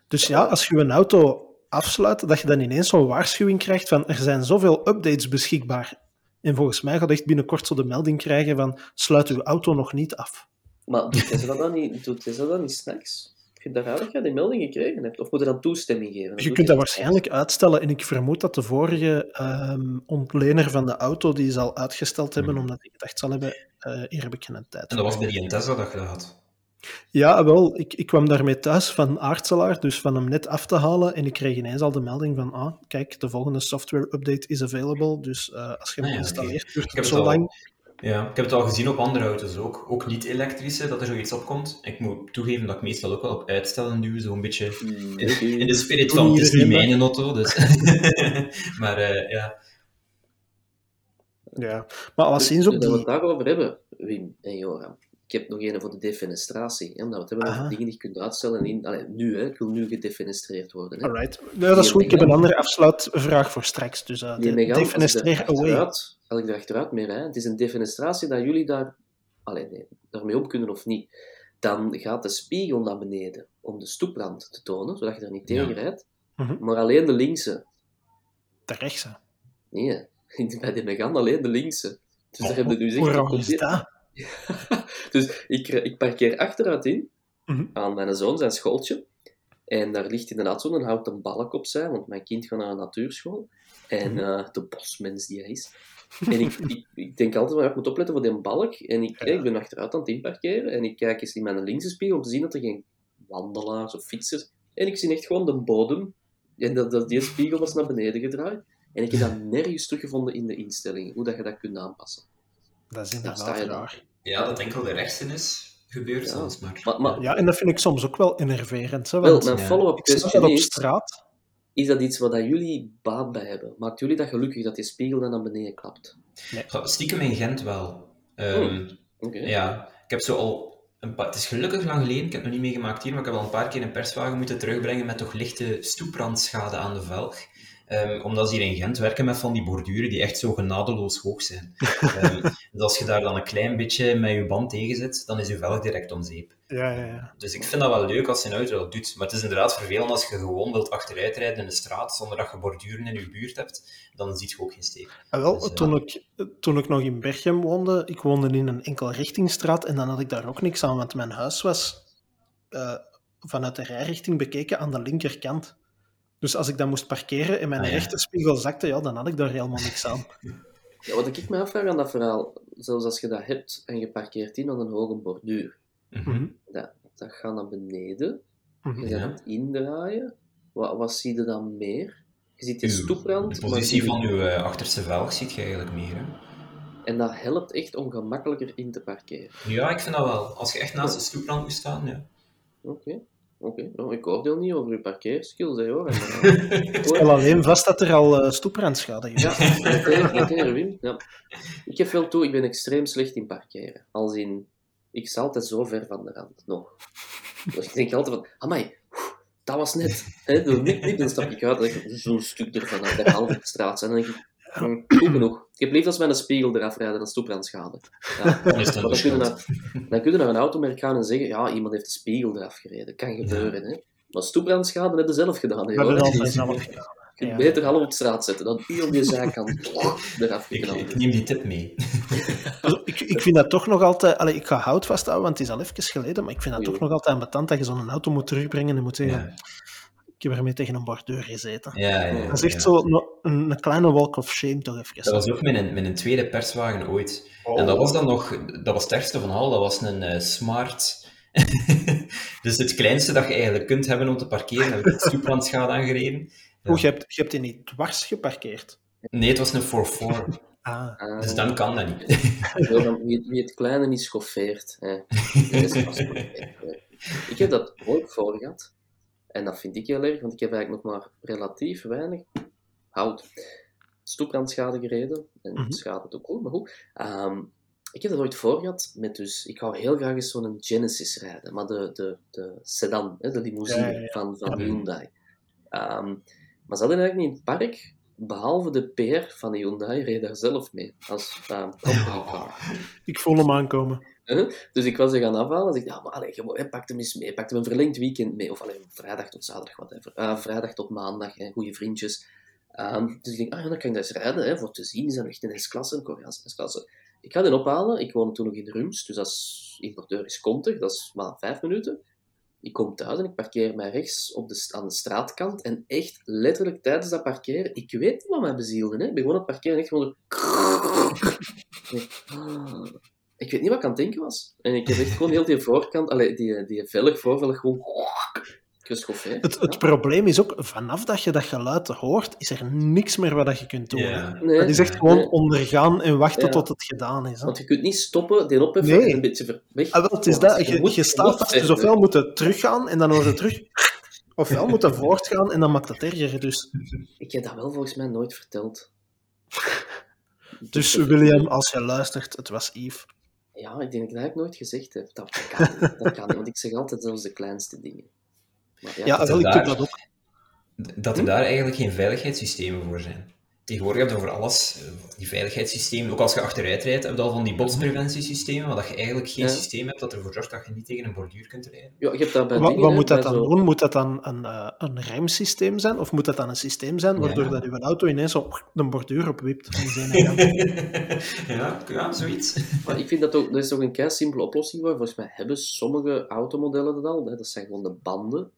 Dus ja, als je een auto afsluit, dat je dan ineens zo'n waarschuwing krijgt van er zijn zoveel updates beschikbaar. En volgens mij gaat echt binnenkort zo de melding krijgen van sluit uw auto nog niet af. Maar doet Tesla dat niet, doet Tesla dat niet s'nachts? je daaruit dat je die melding gekregen hebt? Of moet je dan toestemming geven? je kunt dat waarschijnlijk uitstellen. En ik vermoed dat de vorige um, ontlener van de auto die zal uitgesteld hebben, hmm. omdat hij gedacht zal hebben, uh, hier heb ik geen tijd En dat was bij die Tesla dat je dat had? Ja, wel. Ik, ik kwam daarmee thuis van Aartselaar, dus van hem net af te halen. En ik kreeg ineens al de melding van, ah, kijk, de volgende software update is available. Dus uh, als je hem ah, ja, installeert, okay. duurt het zo lang. Ja, ik heb het al gezien op andere auto's ook. Ook niet-elektrische, dat er zoiets opkomt. Ik moet toegeven dat ik meestal ook wel op uitstellen duw, zo'n beetje hmm, in, de spirit van, het is niet mijn auto, dus... <laughs> maar uh, ja... Ja, maar wat zien ze op die... we het daarover hebben, Wim en Joram. Ik heb nog een voor de defenestratie. We het hebben over dingen die je kunt uitstellen. In, allee, nu, hè. ik wil nu gedefenestreerd worden. Hè. Alright. Dat is goed. Ik heb een andere afsluitvraag voor straks. Dus uh, de, defenestreer away stel ik er achteruit meer. Hè. Het is een defenestratie dat jullie daar, alleen nee, daarmee om kunnen of niet. Dan gaat de spiegel naar beneden om de stoeprand te tonen, zodat je er niet tegen rijdt. Mhm. Maar alleen de linkse. De rechtse? Nee, <laughs> bij de Megane alleen de linkse. Dus oh, daar hebben nu Hoe is dat? <laughs> dus ik, ik parkeer achteruit in, mhm. aan mijn zoon zijn schooltje. En daar ligt inderdaad zo'n houten balk op zijn, want mijn kind gaat naar een natuurschool. En uh, de bosmens die hij is. En ik, ik, ik, denk altijd, maar ik moet opletten voor die balk. En ik, ik ben achteruit aan het inparkeren. En ik kijk eens in mijn linkse spiegel om te zien dat er geen wandelaars of fietsers... En ik zie echt gewoon de bodem. En dat, dat die spiegel was naar beneden gedraaid. En ik heb dat <laughs> nergens teruggevonden in de instellingen. Hoe dat je dat kunt aanpassen. Dat is inderdaad raar. Ja, dat enkel de rechtse is gebeurd ja. maar. Maar, Ja, en dat vind ik soms ook wel enerverend. Hè, want, wel, mijn follow-up question op straat is dat iets waar jullie baat bij hebben? Maakt jullie dat gelukkig dat die spiegel dan naar beneden klapt? Nee. Stiekem in Gent wel. Um, Ja, ik heb zo al een paar, het is gelukkig lang geleden, ik heb het nog niet meegemaakt hier, maar ik heb al een paar keer een perswagen moeten terugbrengen met toch lichte stoeprandschade aan de velg. Um, omdat ze hier in Gent werken met van die borduren die echt zo genadeloos hoog zijn. um, <laughs> dus als je daar dan een klein beetje met je band tegen zit, dan is je velg direct om zeep. Ja, ja, ja. Dus ik vind dat wel leuk als je een auto dat doet. Maar het is inderdaad vervelend als je gewoon wilt achteruitrijden in de straat zonder dat je borduren in je buurt hebt. Dan ziet je ook geen steek. Ah, wel, dus, toen, ik, toen ik nog in Berchem woonde, ik woonde in een enkel richtingstraat en dan had ik daar ook niks aan, want mijn huis was uh, vanuit de rijrichting bekeken aan de linkerkant. Dus als ik dan moest parkeren en mijn ah, rechterspiegel zakte, ja, dan had ik daar helemaal niks aan. <laughs> Ja, wat ik me afvraag aan dat verhaal, zelfs als je dat hebt en je parkeert in aan een hoge borduur, mhm. dat, dat gaat naar beneden, mm je gaat het indraaien, wat, wat zie je dan meer? Je ziet die stoeprand. De positie van je uh, achterste velg ziet je eigenlijk meer. Hè? En dat helpt echt om gemakkelijker in te parkeren. Ja, ik vind dat wel. Als je echt naast de stoeprand moet staan, ja. Oké. Oké, nou, ik oordeel niet over uw parkeerskills, hè, hoor. ik stel alleen vast dat er al uh, stoeprandschade is. Ja, <laughs> Wim. Ja. Ik geef wel toe, ik ben extreem slecht in parkeren. Als in, ik sta altijd zo ver van de rand, nog. Dus ik denk altijd van, amai, dat was net. Hè, niet, niet, dan stap ik uit, zo'n stuk ervan, de halve straat. En dan denk ik, Goed genoeg. Ik heb liever als mijn spiegel eraf rijden <laughs> dan. Ja. kun je naar, dan kun je naar een automerk gaan en zeggen, ja, iemand heeft de spiegel eraf gereden. Kan gebeuren, hè. Maar stoepbrandschade heb je zelf gedaan. Hè, hoor. Dat zelf <laughs> gedaan. Je kunt beter half op straat zetten dan op je zijkant <laughs> eraf ik, ik neem die tip mee. ik, ik vind dat toch nog altijd... Allee, ik ga hout vasthouden, want het is al even geleden, maar ik vind dat toch nog altijd ambetant dat je zo'n auto moet terugbrengen en moet zeggen... Ik heb ermee tegen een bordeur gezeten. Ja, ja, dat is echt zo een, een, kleine walk of shame toch even. Dat was ook met een, met een tweede perswagen ooit. Oh. En dat was dan nog... Dat was het ergste van al. Dat was een uh, smart... <laughs> dus het kleinste dat je eigenlijk kunt hebben om te parkeren, heb ik het stoeplandschade aangereden. <laughs> Oeh, je hebt, je hebt die niet dwars geparkeerd? Nee, het was een 4-4. <laughs> Ah. Dus dan kan dat niet. wie, wie het kleine niet schoffeert. Hè. ik heb dat ook voor gehad. En dat vind ik heel erg, want ik heb eigenlijk nog maar relatief weinig hout. Stoeprandschade gereden, en mm -hmm. schade ook goed, maar goed. Ehm, ik heb dat ooit voor gehad met dus, ik wou heel graag eens zo'n Genesis rijden, maar de, de, de sedan, hè, de limousine van, van Hyundai. Um, maar ze hadden eigenlijk niet in het park, behalve de PR van Hyundai, reed daar zelf mee, als <laughs> car. Ik voel hem aankomen. Dus ik was er gaan afhalen. En ik ja, maar allez, je, pak hem eens mee. Pak hem een verlengd weekend mee. Of alleen vrijdag tot zaterdag, whatever. Uh, vrijdag tot maandag, hè, goede vriendjes. Um, dus ik denk, ah ja, dan kan ik dat eens rijden. Hè, voor te zien is dat echt een S-klasse, een Koreaanse S-klasse. Ik ga die ophalen. Ik woon toen nog in Rums, dus is, importeur is kontig. Dat is maar vijf minuten. Ik kom thuis en ik parkeer mij rechts op de, aan de straatkant. En echt letterlijk tijdens dat parkeren, ik weet niet wat mij bezielde. Hè. Ik ben gewoon aan het parkeren en echt gewoon... <laughs> Ik weet niet wat ik aan het denken was. En ik heb echt gewoon heel die voorkant, allee, die, die velg, voorvelg gewoon geschoffeerd. Het, het probleem is ook, vanaf dat je dat geluid hoort, is er niks meer wat je kunt doen. Ja. Nee, Dat is echt gewoon nee. ondergaan en wachten Ja. tot het gedaan is. Hè? Want je kunt niet stoppen, die opheffen Nee. en een beetje ver- weg. Ah, wel, het is dat, je, moet- je staat vast, dus ofwel moet je teruggaan en dan hoor je terug, ofwel moet je <laughs> voortgaan en dan maakt het erger. Dus, Ik heb dat wel volgens mij nooit verteld. <laughs> dus William, als je luistert, het was Yves. Ja, ik denk dat ik dat nooit gezegd heb. Dat, dat kan niet. Dat kan niet, want ik zeg altijd zelfs de kleinste dingen. Maar ja, Ja, dat wel, ik doe daar- dat ook. dat er daar eigenlijk geen veiligheidssystemen voor zijn. Tegenwoordig heb je voor alles eh, die veiligheidssystemen. Ook als je achteruit rijdt, heb je al van die botspreventiesystemen, maar dat je eigenlijk geen Ja. systeem hebt dat ervoor zorgt dat je niet tegen een borduur kunt rijden. ja, je hebt dat bij Wat, dingen, wat hè, moet dat dan zo- doen? Moet dat dan een, eh, een remsysteem zijn? Of moet dat dan een systeem zijn waardoor Ja. dat uw auto ineens zo de borduur opwipt? <laughs> ja, ja, zoiets. Maar ik vind dat ook, dat is ook een kei simpele oplossing voor. Volgens mij hebben sommige automodellen dat al. Hè. Dat zijn gewoon de banden.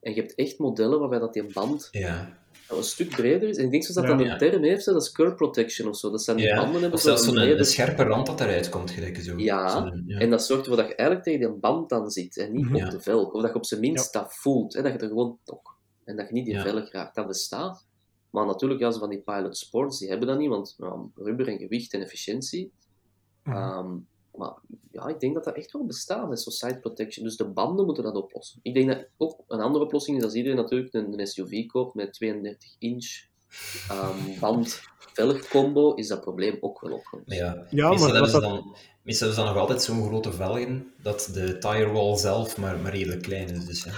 En je hebt echt modellen waarbij dat die band Ja, een stuk breder is. En ik denk zo dat Ja. dat een Ja. term heeft, dat is curb protection of zo. Dat zijn die ja. banden hebben of zelfs zo'n scherpe rand dat eruit komt, gelijk zo. Ja. En dat zorgt ervoor dat je eigenlijk tegen die band dan zit en niet Mhm. op de velg. Of dat je op zijn minst dat voelt. Hè, dat je er gewoon toch. En dat je niet die Ja. velg raakt. Dat bestaat. Maar natuurlijk, ja, van die pilot sports, die hebben dat niet, want rubber en gewicht en efficiëntie. Mhm. Maar ja, ik denk dat dat echt wel bestaat, hè, zo side protection. Dus de banden moeten dat oplossen. Ik denk dat ook een andere oplossing is als iedereen natuurlijk een, SUV koopt met 32 inch ehm, band velg combo, is dat probleem ook wel opgelost. Ja, Ja, meestal, maar hebben dan, meestal hebben ze dan nog altijd zo'n grote velgen dat de tirewall zelf maar, maar redelijk klein is. Dus, ja.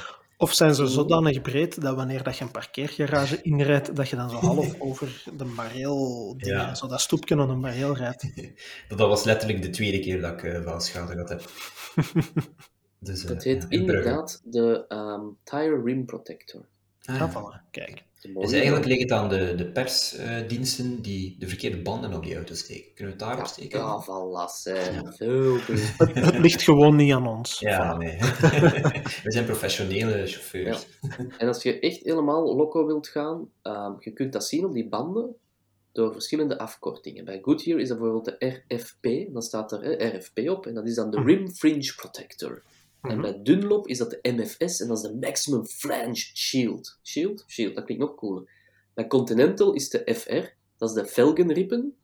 Of zijn ze zodanig breed dat wanneer dat je een parkeergarage inrijdt, dat je dan zo half <laughs> over de bareel, dingen, Ja. zo dat stoepje aan een bareel rijdt? <laughs> Dat, was letterlijk de tweede keer dat ik uh, velschade gehad heb. <laughs> Dus, uh, Dat heet in inderdaad de ehm, Tire Rim Protector. Ah, Ja, voilà. Kijk. Dus eigenlijk ligt het aan de, de persdiensten die de verkeerde banden op die auto steken. Kunnen we het daarop Ja, steken? ja. Veel <laughs> beter. Het, het ligt gewoon niet aan ons. Ja, Voilà. nee. <laughs> We zijn professionele chauffeurs. En als je echt helemaal loco wilt gaan, ehm, je kunt dat zien op die banden door verschillende afkortingen. Bij Goodyear is dat bijvoorbeeld de RFP, dan staat er RFP op, en dat is dan de Rim Fringe Protector. En Mhm. bij Dunlop is dat de MFS, en dat is de Maximum Flange Shield. Shield? Shield, dat klinkt nog cooler. Bij Continental is de FR, dat is de velgenrippen.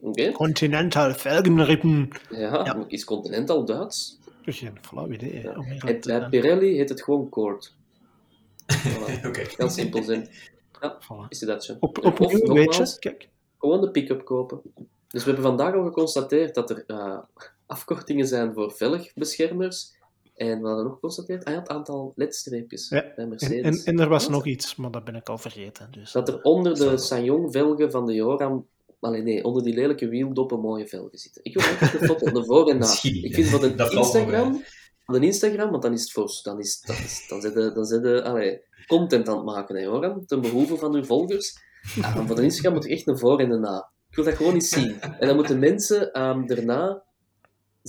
Oké, Continental velgenrippen. ja, Ja. is Continental Duits? Geen flauw idee. Ja. En bij. Pirelli heet het gewoon Cord. <laughs> Voilà. Oké. Heel simpel zijn. Voilà. Is dat zo? Op, En of, opnieuw, weet nogmaals, je, kijk. gewoon de pick-up kopen. Dus we hebben vandaag al geconstateerd dat er eh, afkortingen zijn voor velgbeschermers. En we hadden ook geconstateerd, ah ja, het aantal ledstreepjes Ja, bij En, Mercedes. en, en er was Wat? nog iets, maar dat ben ik al vergeten. Dus. Dat er onder de Zo. Sanyong-velgen van de Joram... Allee, nee, onder die lelijke wieldoppen mooie velgen zitten. Ik wil eigenlijk een foto, de voor en na. Ik vind van de nog Instagram... Van de Instagram, want dan is het voor... Dan, is, dan, is, dan zit je, dan zit je allee, content aan het maken, hè, Joram. Ten behoeve van uw volgers. Ja, maar voor de Instagram moet je echt een voor en een na. Ik wil dat gewoon eens zien. En dan moeten mensen ehm, daarna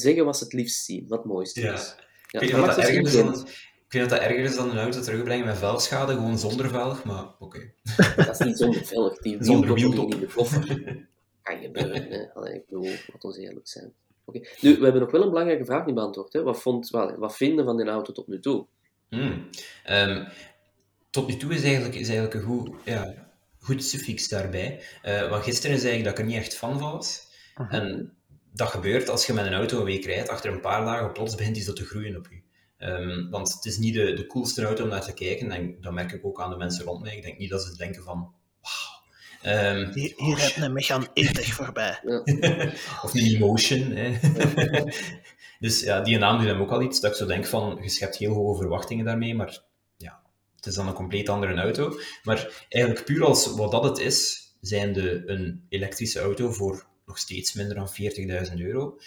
zeggen wat ze het liefst zien, wat het mooiste Ja. is. Ik Ja, dat wat dat erger dan, ik niet dat dat erger is dan een auto terugbrengen met velgschade, gewoon zonder velg, maar oké. <laughs> Dat is niet zonder velg. Die Zonder liggen in de koffer. <laughs> Kan gebeuren, hè. Allee, ik bedoel, laat ons eerlijk zijn. Oké. Nu, we hebben nog wel een belangrijke vraag niet beantwoord. Hè. Wat, vond, wat, wat vinden van die auto tot nu toe? Hmm. Ehm, tot nu toe is eigenlijk, is eigenlijk een goed, ja, goed suffix daarbij. Eh, want gisteren zei ik dat ik er niet echt van was. En dat gebeurt als je met een auto een week rijdt, achter een paar dagen plots begint iets dat te groeien op je. Ehm, want het is niet de, de coolste auto om naar te kijken, en dat merk ik ook aan de mensen rond mij. Ik denk niet dat ze denken van, wauw. Ehm, Hier, hier rijdt een E-Tech voorbij. <laughs> of een emotion. Hè. <laughs> dus ja, die naam doet hem ook al iets, dat ik zo denk van, je schept heel hoge verwachtingen daarmee, maar ja, het is dan een compleet andere auto. Maar eigenlijk puur als wat dat het is, zijn de een elektrische auto voor nog steeds minder dan 40.000 euro,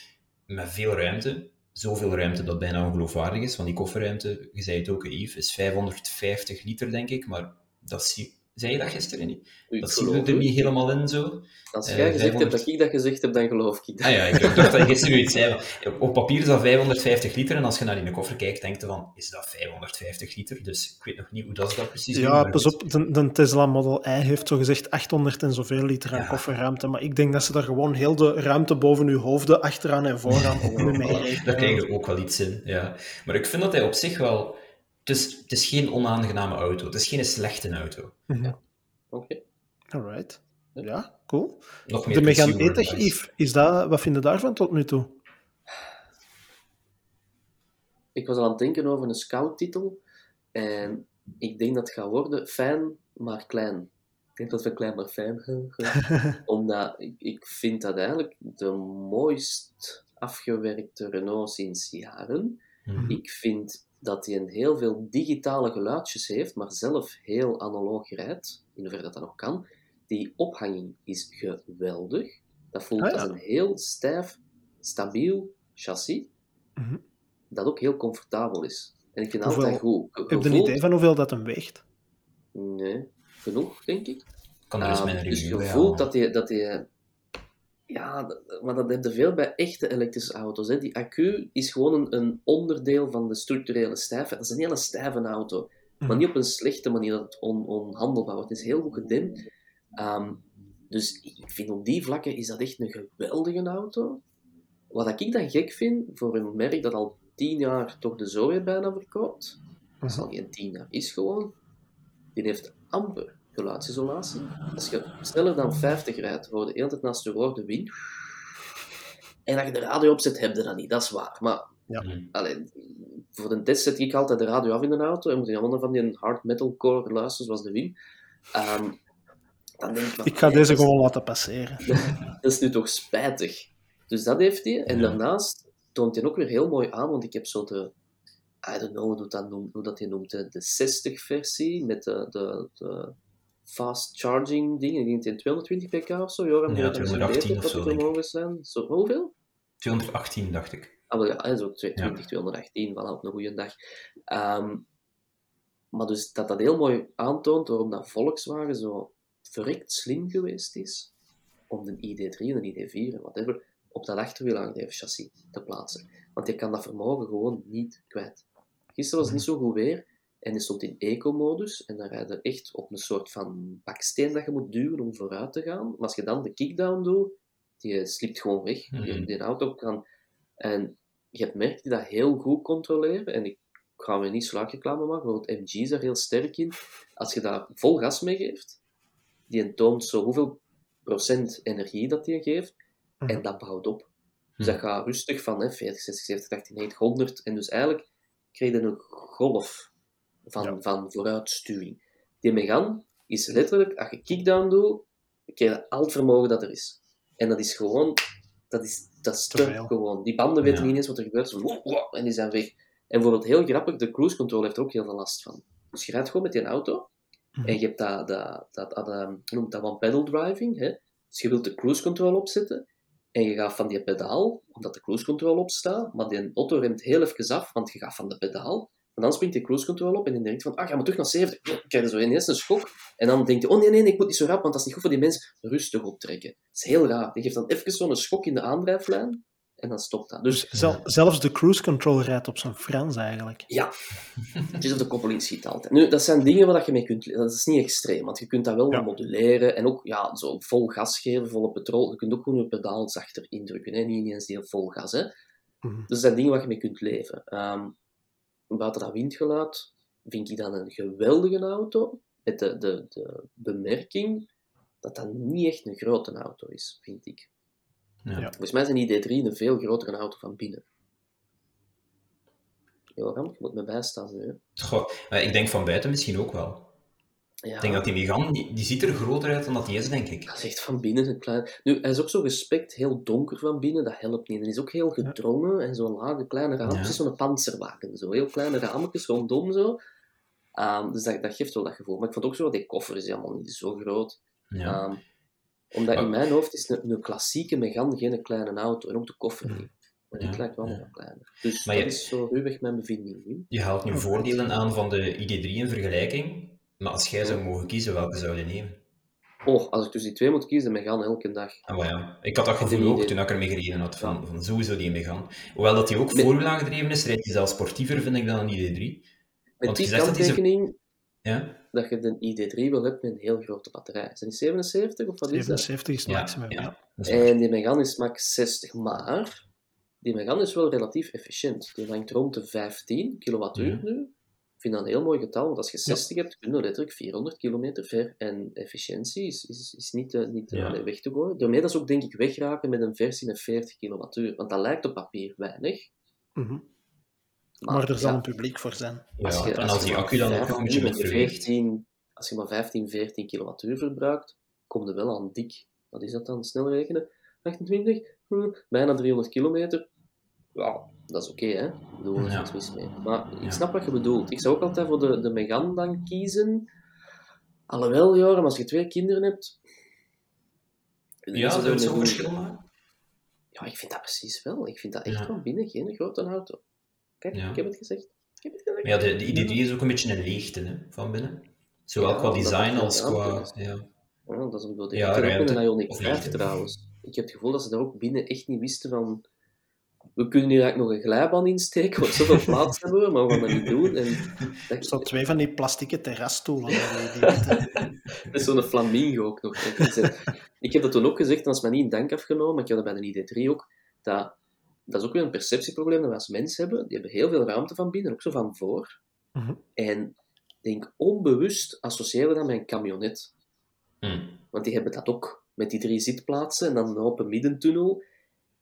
met veel ruimte. Zoveel ruimte dat bijna ongeloofwaardig is, want die kofferruimte, je zei het ook, Yves, is 550 liter, denk ik, maar dat is Zei je dat gisteren niet? dat zien we er niet helemaal in zo. Als jij uh, gezegd hebt dat ik dat gezegd heb, dan geloof ik dat. Ah ja, ik dacht dat je gisteren iets zei. Op papier is dat 550 liter en als je naar in de koffer kijkt, denk je van, is dat 550 liter? Dus ik weet nog niet hoe dat is dat precies. Ja, pas op, de, de, Tesla Model I heeft zo gezegd 800 en zoveel liter aan kofferruimte, maar ik denk dat ze daar gewoon heel de ruimte boven uw hoofden, achteraan en vooraan ook mee rekenen. Daar krijg je ook wel iets in, ja. Maar ik vind dat hij op zich wel... Het is, het is geen onaangename auto. Het is geen slechte auto. Mhm. Ja. Oké. Okay. Alright. Ja, cool. Nog meer de Megane E-Tech, Yves, is dat, wat vind je daarvan tot nu toe? Ik was al aan het denken over een scout-titel. En ik denk dat het gaat worden fijn, maar klein. Ik denk dat we klein maar fijn <laughs> Omdat ik, ik vind dat eigenlijk de mooist afgewerkte Renault sinds jaren. Mhm. Ik vind dat hij een heel veel digitale geluidjes heeft, maar zelf heel analoog rijdt, in hoeverre dat dat nog kan. Die ophanging is geweldig. Dat voelt ah, als een heel stijf, stabiel chassis, mhm. dat ook heel comfortabel is. En ik vind hoeveel, altijd goed. heb je een idee van hoeveel dat hem weegt? Nee, genoeg, denk ik. Kan er eens uh, dus je voelt dat hij, dat hij ja, maar dat heb je veel bij echte elektrische auto's. Hè. Die accu is gewoon een, onderdeel van de structurele stijfheid. Dat is een hele stijve auto. Maar mhm. niet op een slechte manier dat het on, onhandelbaar wordt. Het is heel goed gedempt. Ehm, dus ik vind op die vlakken is dat echt een geweldige auto. Wat ik dan gek vind, voor een merk dat al tien jaar toch de Zoe bijna verkoopt, dat is al geen tien jaar, is gewoon, die heeft amper geluidsisolatie. Als je sneller dan 50 rijdt, hoor je de hele tijd naast je oor de wind. En als je de radio opzet, heb je dat niet. Dat is waar. Maar ja. alleen, voor de test zet ik altijd de radio af in de auto en moet je allemaal van die hard metalcore luisteren, zoals de wind. Um, dan denk ik, ik ga deze gewoon laten passeren. <laughs> dat is nu toch spijtig. Dus dat heeft hij. En daarnaast toont hij ook weer heel mooi aan, want ik heb zo de, I don't know hoe dat, noemt, hoe dat hij noemt, de, 60-versie met de, de, de fast charging ding. Ik denk dat 220 pk of zo. Joram, ja, 218 of zo. Mogen zijn. Zo, hoeveel? 218, dacht ik. Ah, ja, zo 220, ja. 218, voilà, op een goede dag. Um, maar dus dat dat heel mooi aantoont waarom dat Volkswagen zo verrekt slim geweest is om een ID3 en een ID4 en whatever op dat achterwielaandrijf chassis te plaatsen. Want je kan dat vermogen gewoon niet kwijt. Gisteren was het niet zo goed weer en je stond in eco-modus en dan rijd je echt op een soort van baksteen dat je moet duwen om vooruit te gaan. Maar als je dan de kickdown doet, die slipt gewoon weg. Mm -hmm. die, auto kan... En je hebt merkt die dat heel goed controleren. En ik ga me niet sluikreclame maken, bijvoorbeeld MG is daar heel sterk in. Als je daar vol gas mee geeft, die toont zo hoeveel procent energie dat die geeft, en mhm. dat bouwt op. Dus dat gaat rustig van hè, 40, 60, 70, 80, 90, 100. En dus eigenlijk krijg je een golf van, van vooruitstuwing. Die Megane is letterlijk, als je kickdown doet, krijg je al het vermogen dat er is. En dat is gewoon, dat is, dat is te gewoon. Die banden weten niet eens wat er gebeurt, zo, en die zijn weg. En bijvoorbeeld heel grappig, de cruise control heeft er ook heel veel last van. Dus je rijdt gewoon met die auto, mhm. en je hebt dat, dat, dat, dat, dat noemt dat one-pedal driving, hè? Dus je wilt de cruise control opzetten, en je gaat van die pedaal, omdat de cruise control op staat, maar die auto remt heel even af, want je gaat van de pedaal en dan springt die cruise control op en dan denkt van, ah, ga maar terug naar 70. Dan krijg je zo ineens een schok. En dan denkt hij, oh nee, nee, ik moet niet zo rap, want dat is niet goed voor die mensen. Rustig optrekken. Dat is heel raar. Die geeft dan even zo'n schok in de aandrijflijn en dan stopt dat. Dus, dus zelfs de cruise control rijdt op zijn Frans eigenlijk. Ja, het is of de koppeling schiet altijd. Nu, dat zijn dingen waar je mee kunt... Dat is niet extreem, want je kunt dat wel moduleren en ook ja, zo vol gas geven, volle petrol. Je kunt ook gewoon je pedaal zachter indrukken, hè? niet eens heel vol gas. Hè? Mm Dus dat zijn dingen waar je mee kunt leven. Um, buiten dat windgeluid vind ik dan een geweldige auto. Met de, de, de bemerking dat dat niet echt een grote auto is, vind ik. Ja. Volgens mij is een ID3 een veel grotere auto van binnen. Joram, je moet me bijstaan nu. Goh, ik denk van buiten misschien ook wel. Ja. Ik denk dat die Megane, die, die, ziet er groter uit dan dat die is, denk ik. Dat is echt van binnen een klein... Nu, hij is ook zo gespekt, heel donker van binnen, dat helpt niet. Hij is ook heel gedrongen en zo'n lage kleine raampjes, ja. zo'n panzerwagen, zo. Heel kleine raampjes rondom, zo. Um, dus dat, dat geeft wel dat gevoel. Maar ik vond ook zo, die koffer is helemaal niet zo groot. Ja. Um, omdat in mijn hoofd is een, een klassieke Megane geen kleine auto, en ook de koffer mm. niet. Maar die lijkt wel nog kleiner. Dus maar dat je, is zo ruwweg mijn bevinding. Je haalt nu voordelen aan van de ID3 in vergelijking Maar als jij zou mogen kiezen, welke zou je nemen? Oh, als ik tussen die twee moet kiezen, Megan elke dag. Ah, maar ja. Ik had dat gevoel ook toen ik ermee gereden had, van, van sowieso die Megan. Hoewel dat hij ook voorwielaangedreven is, rijdt hij zelfs sportiever, vind ik, dan een ID3. Met Want die kanttekening Ja? dat je een ID3 wil hebben met een heel grote batterij. Is dat niet 77 of wat is dat? 77 is het Ja, maximum. ja. Ja. En die Megane is max 60, maar die Megane is wel relatief efficiënt. Die hangt rond de 15 kilowattuur Ja. nu. Ik vind dat een heel mooi getal, want als je Ja. 60 hebt, kun je letterlijk 400 kilometer ver. En efficiëntie is, is, is niet, eh, niet eh, Ja. weg te gooien. Daarmee dat is ook denk ik wegraken met een versie met 40 kilowattuur. Want dat lijkt op papier weinig. Mhm. Maar, Maar er zal ja, een publiek voor zijn. Ja, als je, en als die maar accu dan ook een beetje 15 met of beweegt. 14 als je maar 15, 14 kilowattuur verbruikt, kom je wel aan dik. Wat is dat dan? Snel rekenen. 28, hm, bijna 300 kilometer. Ja, dat is oké, hè? Ik bedoel, er is niks mis mee. Maar ik Ja. snap wat je bedoelt. Ik zou ook altijd voor de, de Megane dan kiezen. Alhoewel, Joram, als je twee kinderen hebt... Ja, is zou het zo'n verschil maken? Ja, ik vind dat precies wel. Ik vind dat echt Ja. van binnen geen grote auto. Kijk, Ja. ik heb het gezegd. Ik heb het gezegd. Maar ja, de, de ID3 is ook een beetje een leegte hè, van binnen. Zowel qua design als qua... Ja. Ja, dat is ook de Ja, ik heb ook met een Ioniq Of 5 liefde. trouwens. Ik heb het gevoel dat ze daar ook binnen echt niet wisten van... We kunnen hier eigenlijk nog een glijbaan insteken, want zoveel plaats hebben we, maar we gaan dat niet doen. En dat, Zo twee van die plastieke terrasstoelen. die- die- <laughs> dat is zo'n flamingo ook nog. Ik heb dat toen ook gezegd, en dat is mij niet in dank afgenomen, maar ik heb dat bij de ID3 ook, dat, dat is ook weer een perceptieprobleem dat we als mens hebben. Die hebben heel veel ruimte van binnen, ook zo van voor. Mhm. En ik denk onbewust associëren we dat met een camionet. Hm. Want die hebben dat ook, met die drie zitplaatsen en dan een open middentunnel.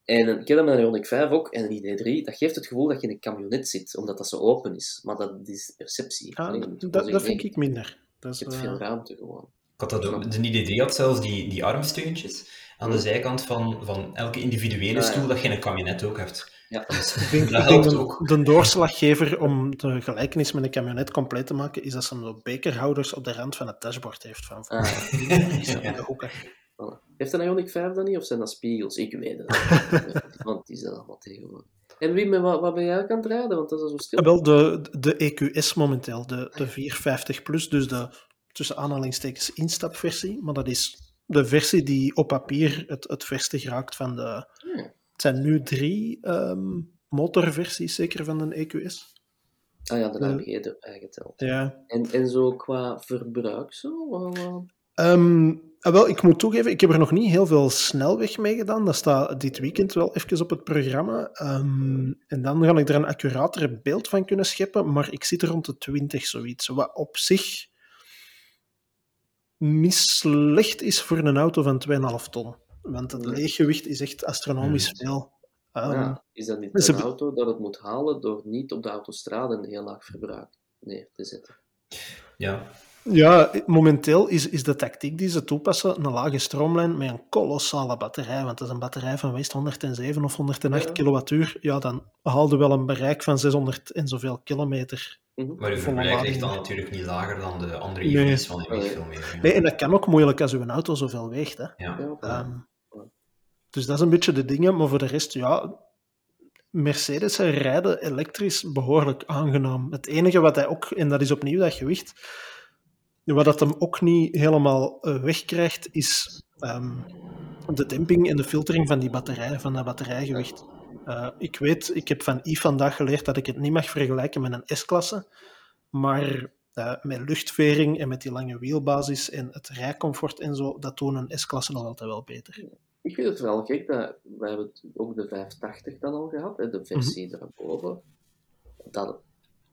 En een- ik heb dat met een Ioniq 5 ook, en een ID3, dat geeft het gevoel dat je in een camionet zit, omdat dat zo open is. Maar dat is perceptie. Ah, dat, vind ik minder. Dat is, Je hebt veel ruimte gewoon. Ik had dat ook, de ID3 had zelfs die, die armsteuntjes aan de zijkant van, van elke individuele Ah, ja. stoel dat je in een kabinet ook hebt. Ja. Dus ik denk, dat ik helpt de, ook. de doorslaggever om de gelijkenis met een camionet compleet te maken, is dat ze zo bekerhouders op de rand van het dashboard heeft. Van voor. Ah, Die zijn in de hoeken. Heeft een Ioniq 5 dan niet, of zijn dat spiegels? Ik weet het niet. <laughs> Want die zijn allemaal tegenwoordig. En wie, met wat, wat ben jij aan het rijden? Want dat is zo stil. Ah, wel, de, de EQS momenteel, de, de 450 Plus, dus de tussen aanhalingstekens instapversie. Maar dat is de versie die op papier het, het verste geraakt van de. Het zijn nu drie ehm, motorversies, zeker van een EQS. Ah ja, de De- AMG erbij geteld. Ja. En, en zo qua verbruik, zo? Wat- wat- Ehm, ah, wel, ik moet toegeven, ik heb er nog niet heel veel snelweg mee gedaan. Dat staat dit weekend wel even op het programma. Ehm, en dan ga ik er een accurater beeld van kunnen scheppen. Maar ik zit rond de 20 zoiets. Wat op zich niet slecht is voor een auto van 2,5 ton. Want het leeggewicht is echt astronomisch Hmm. veel. Ehm, ja, is dat niet ze een auto dat het moet halen door niet op de autostrade een heel laag verbruik neer te zetten? Ja, Ja, momenteel is, is de tactiek die ze toepassen een lage stroomlijn met een kolossale batterij. Want dat is een batterij van weest 107 of 108 Ja. kilowattuur. Ja, dan haalde wel een bereik van 600 en zoveel kilometer. maar uw verbruik ligt dan natuurlijk niet lager dan de andere Nee. EV's, want die veel meer. ja. Nee, en dat kan ook moeilijk als uw auto zoveel weegt. Hè. Ja. Ja, Ehm, dus dat is een beetje de dingen. Maar voor de rest, ja, Mercedes rijden elektrisch behoorlijk aangenaam. Het enige wat hij ook, en dat is opnieuw dat gewicht, wat dat hem ook niet helemaal eh, wegkrijgt, is ehm, de demping en de filtering van die batterij, van dat batterijgewicht. Eh, ik weet, ik heb van Yves vandaag geleerd dat ik het niet mag vergelijken met een S-klasse, maar eh, met luchtvering en met die lange wielbasis en het rijcomfort en zo, dat doen een S-klasse nog altijd wel beter. Ik vind het wel gek dat wij hebben ook de 580 dan al gehad, de versie daarboven, dat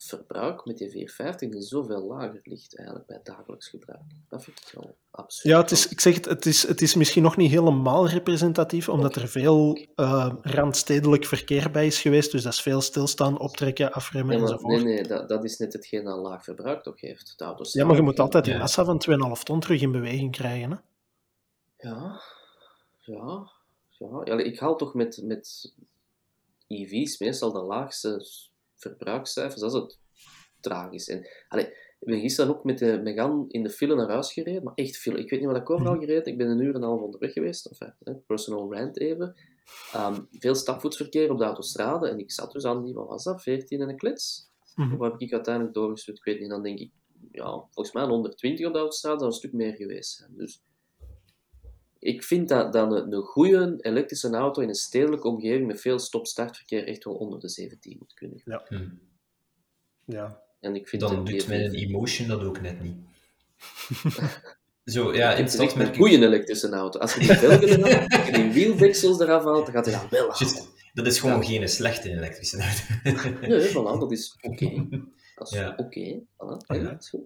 verbruik met die 450 niet zoveel lager ligt eigenlijk bij dagelijks gebruik. Dat vind ik wel absurd. Ja, het is, ik zeg het, het is, het is misschien nog niet helemaal representatief, omdat er veel eh, randstedelijk verkeer bij is geweest. Dus dat is veel stilstaan, optrekken, afremmen Ja, maar, enzovoort. nee, nee, dat, dat is net hetgeen dat laag verbruik toch heeft. De auto's Ja, maar je moet altijd die Ja. massa van 2,5 ton terug in beweging krijgen. Hè? Ja, ja, ja. ik haal toch met, met EV's meestal de laagste verbruikscijfers. Dat is het tragisch. En, allee, ik ben gisteren ook met de Megane in de file naar huis gereden, maar echt file. Ik weet niet wat ik overal gereden Ik ben een uur en een half onderweg geweest. Enfin, hè, personal rant even. Ehm, veel stapvoetsverkeer op de autostrade. En ik zat dus aan die, wat was dat, 14 en een klets? Mhm. Of heb ik uiteindelijk doorgestuurd? Ik weet niet. Dan denk ik, ja, volgens mij een 120 op de autostrade zou een stuk meer geweest zijn. Dus ik vind dat, dat een, een goede elektrische auto in een stedelijke omgeving met veel stop-startverkeer echt wel onder de 17 moet kunnen. Ja. Hm. ja. En ik vind Dan dat doet mijn emotion dat ook net niet. <laughs> Zo, ja, in stad merk een goede elektrische auto. Als je die velgen haalt, als je die wieldeksels eraf haalt, dan gaat hij dat wel halen. Shit, dat is gewoon geen slechte elektrische auto. Nee, voilà, dat is oké. <laughs> Dat is Ja. oké. Voilà, Ja. ja, dat is goed.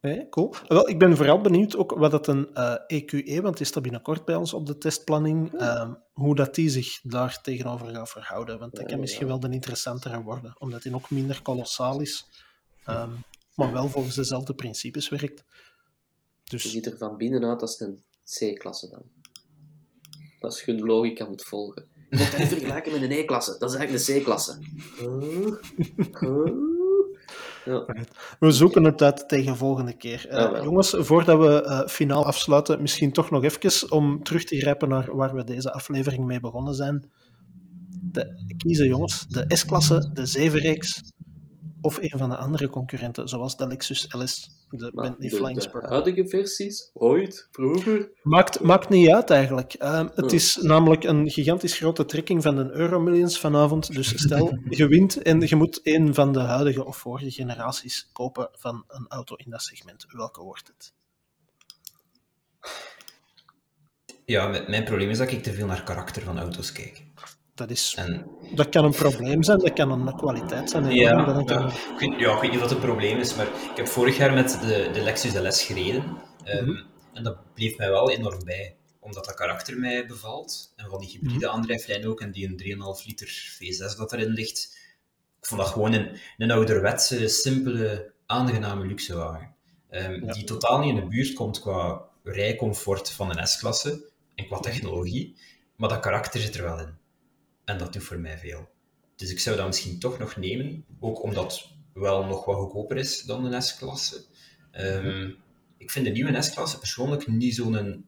Nee, cool. Wel, ik ben vooral benieuwd ook wat dat een eh, EQE, want die staat binnenkort bij ons op de testplanning, ehm, hoe dat die zich daar tegenover gaat verhouden. Want dat Ja, kan ja. misschien wel de interessantere worden, omdat die ook minder kolossaal is, ehm, maar wel volgens dezelfde principes werkt. Je Dus ziet er van binnenuit als een C-klasse dan. Als je de logica moet volgen. Je moet dat niet vergelijken met een E-klasse. Dat is eigenlijk een C-klasse. Huh? Huh? Ja. we zoeken het uit tegen volgende keer. Eh, jongens, voordat we eh, finaal afsluiten, misschien toch nog even om terug te grijpen naar waar we deze aflevering mee begonnen zijn. De, kiezen jongens, de S-klasse, de 7-reeks of een van de andere concurrenten, zoals de Lexus LS, de Maar Bentley de, Flying de Spur. huidige versies, ooit, vroeger, Maakt, maakt niet uit eigenlijk. Ehm, het Hmm. is namelijk een gigantisch grote trekking van de Euromillions vanavond. Dus stel, <laughs> je wint en je moet een van de huidige of vorige generaties kopen van een auto in dat segment. Welke wordt het? Ja, met- mijn probleem is dat ik te veel naar karakter van auto's kijk. Dat, is, En dat kan een probleem zijn, dat kan een kwaliteit zijn. Ja, dat Ik, weet, ja, ik weet niet wat het probleem is, maar ik heb vorig jaar met de, de Lexus LS gereden. ehm, Mhm. En dat bleef mij wel enorm bij, omdat dat karakter mij bevalt. En van die hybride aandrijflijn ook, en die een 3,5 liter V6 dat erin ligt. Ik vond dat gewoon een, een ouderwetse, simpele, aangename luxewagen. Ehm, Ja. Die totaal niet in de buurt komt qua rijcomfort van een S-klasse en qua technologie. Maar dat karakter zit er wel in. En dat doet voor mij veel. Dus ik zou dat misschien toch nog nemen, ook omdat het wel nog wat goedkoper is dan een S-klasse. Ehm, ik vind de nieuwe S-klasse persoonlijk niet zo'n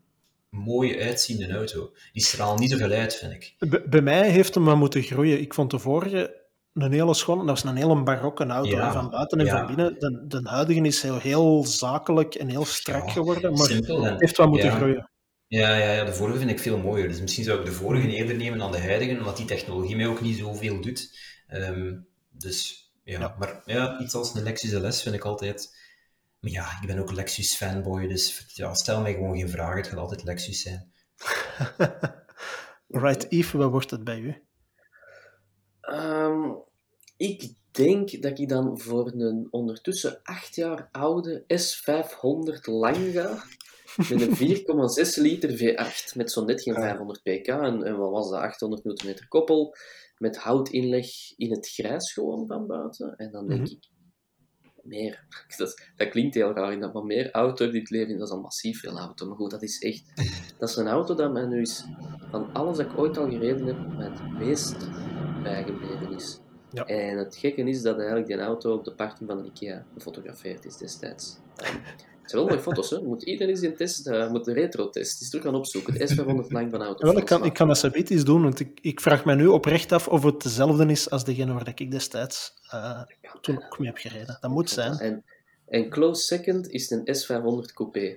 mooie uitziende auto. Die straalt niet zoveel uit, vind ik. Bij- Bij mij heeft hem maar moeten groeien. Ik vond de vorige een hele schone, dat was een hele barokke auto, Ja, van buiten en ja. van binnen. De, de huidige is heel, heel zakelijk en heel strak Ja, geworden, maar Simpel heeft wat moeten groeien. Ja, ja, ja, de vorige vind ik veel mooier. Dus misschien zou ik de vorige eerder nemen dan de huidige, omdat die technologie mij ook niet zoveel doet. Ehm, dus ja. Ja. maar ja, iets als een Lexus LS vind ik altijd. Maar ja, ik ben ook Lexus fanboy, dus ja, stel mij gewoon geen vragen. Het gaat altijd Lexus zijn. <laughs> Right, Yves, wat wordt het bij u? Ehm, ik denk dat ik dan voor een ondertussen acht jaar oude S500 lang ga. Met een 4,6 liter V8 met zo'n net geen Ah. 500 pk en, en wat was dat, 800 Nm koppel. Met houtinleg in het grijs gewoon van buiten. En dan denk Mhm. ik, meer. <laughs> Dat klinkt heel raar, maar meer auto in dit leven, dat is al massief veel auto. Maar goed, dat is echt... Dat is een auto dat mij nu is, van alles dat ik ooit al gereden heb, mij het meest bijgebleven is. Ja. En het gekke is dat eigenlijk die auto op de parking van de IKEA gefotografeerd is destijds. Ehm, het zijn wel mooie foto's, hè. Moet iedereen eens die test, eh, moet de retro-test eens terug gaan opzoeken. De S500 lang van auto. Wel, ik, kan, ik kan dat zoiets eens doen, want ik, ik vraag me nu oprecht af of het dezelfde is als degene waar ik destijds eh, toen ook mee heb gereden. Dat moet zijn. En, en close second is een S500 Coupé.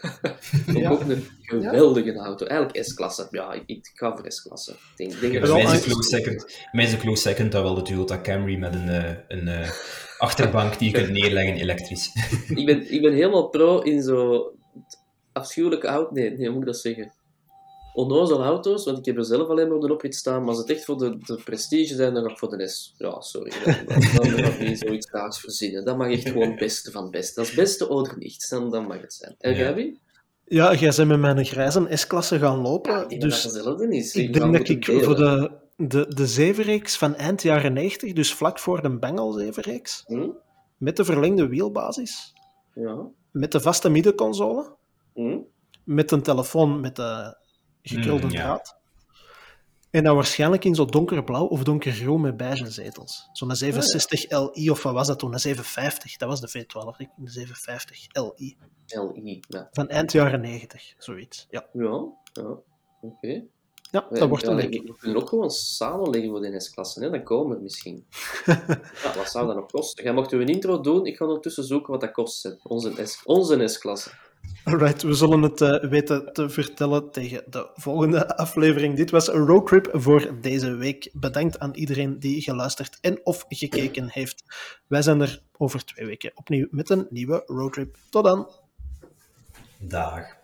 <laughs> Ja. Ook een geweldige auto. Eigenlijk S-klasse. Ja, ik, ik ga voor S-klasse. Denk, denk Ja, mij is close second, mij is een close second dat wel de Toyota Camry met een, eh, een eh, achterbank die je kunt neerleggen elektrisch. ik, ben, ik ben helemaal pro in zo afschuwelijke auto. Nee, nee, hoe moet ik dat zeggen? Onnozel auto's, want ik heb er zelf alleen maar op de oprit staan. Maar als het echt voor de, de prestige zijn, dan ga ik voor de S. Ja, sorry. Dan, ga ik niet zoiets raads verzinnen. Dat mag echt gewoon het beste van het beste. Als beste oder niets, dan, dan mag het zijn. En Ja. jij, wie? Ja, jij bent met mijn grijze S-klasse gaan lopen, Ja, ik dat dus dat is. ik ga denk dat ik delen. voor de, de, de zevenreeks van eind jaren 90, dus vlak voor de Bengal zevenreeks, Hm? met de verlengde wielbasis, Ja. met de vaste middenconsole, Hm? met een telefoon met de gekrulde Mm, ja. draad. En dan waarschijnlijk in zo donkerblauw of donkergroen met beige zetels. Zo'n 760 Li, of wat was dat toen? Een 750, dat was de V12, ik- de 750 Li. LI. Ja. Van eind jaren 90, zoiets. Ja. Ja. ja. Oké. Ja, dat wordt ja, leuk. We kunnen ook gewoon samenleggen voor de NS-klasse, dan komen we misschien. <laughs> ja, wat zou dat nog kosten? Jij mocht een intro doen, ik ga ondertussen zoeken wat dat kost, onze S-klasse. Alright, we zullen het uh, weten te vertellen tegen de volgende aflevering. Dit was een roadtrip voor deze week. Bedankt aan iedereen die geluisterd en of gekeken heeft. Wij zijn er over twee weken opnieuw met een nieuwe roadtrip. Tot dan. Dag.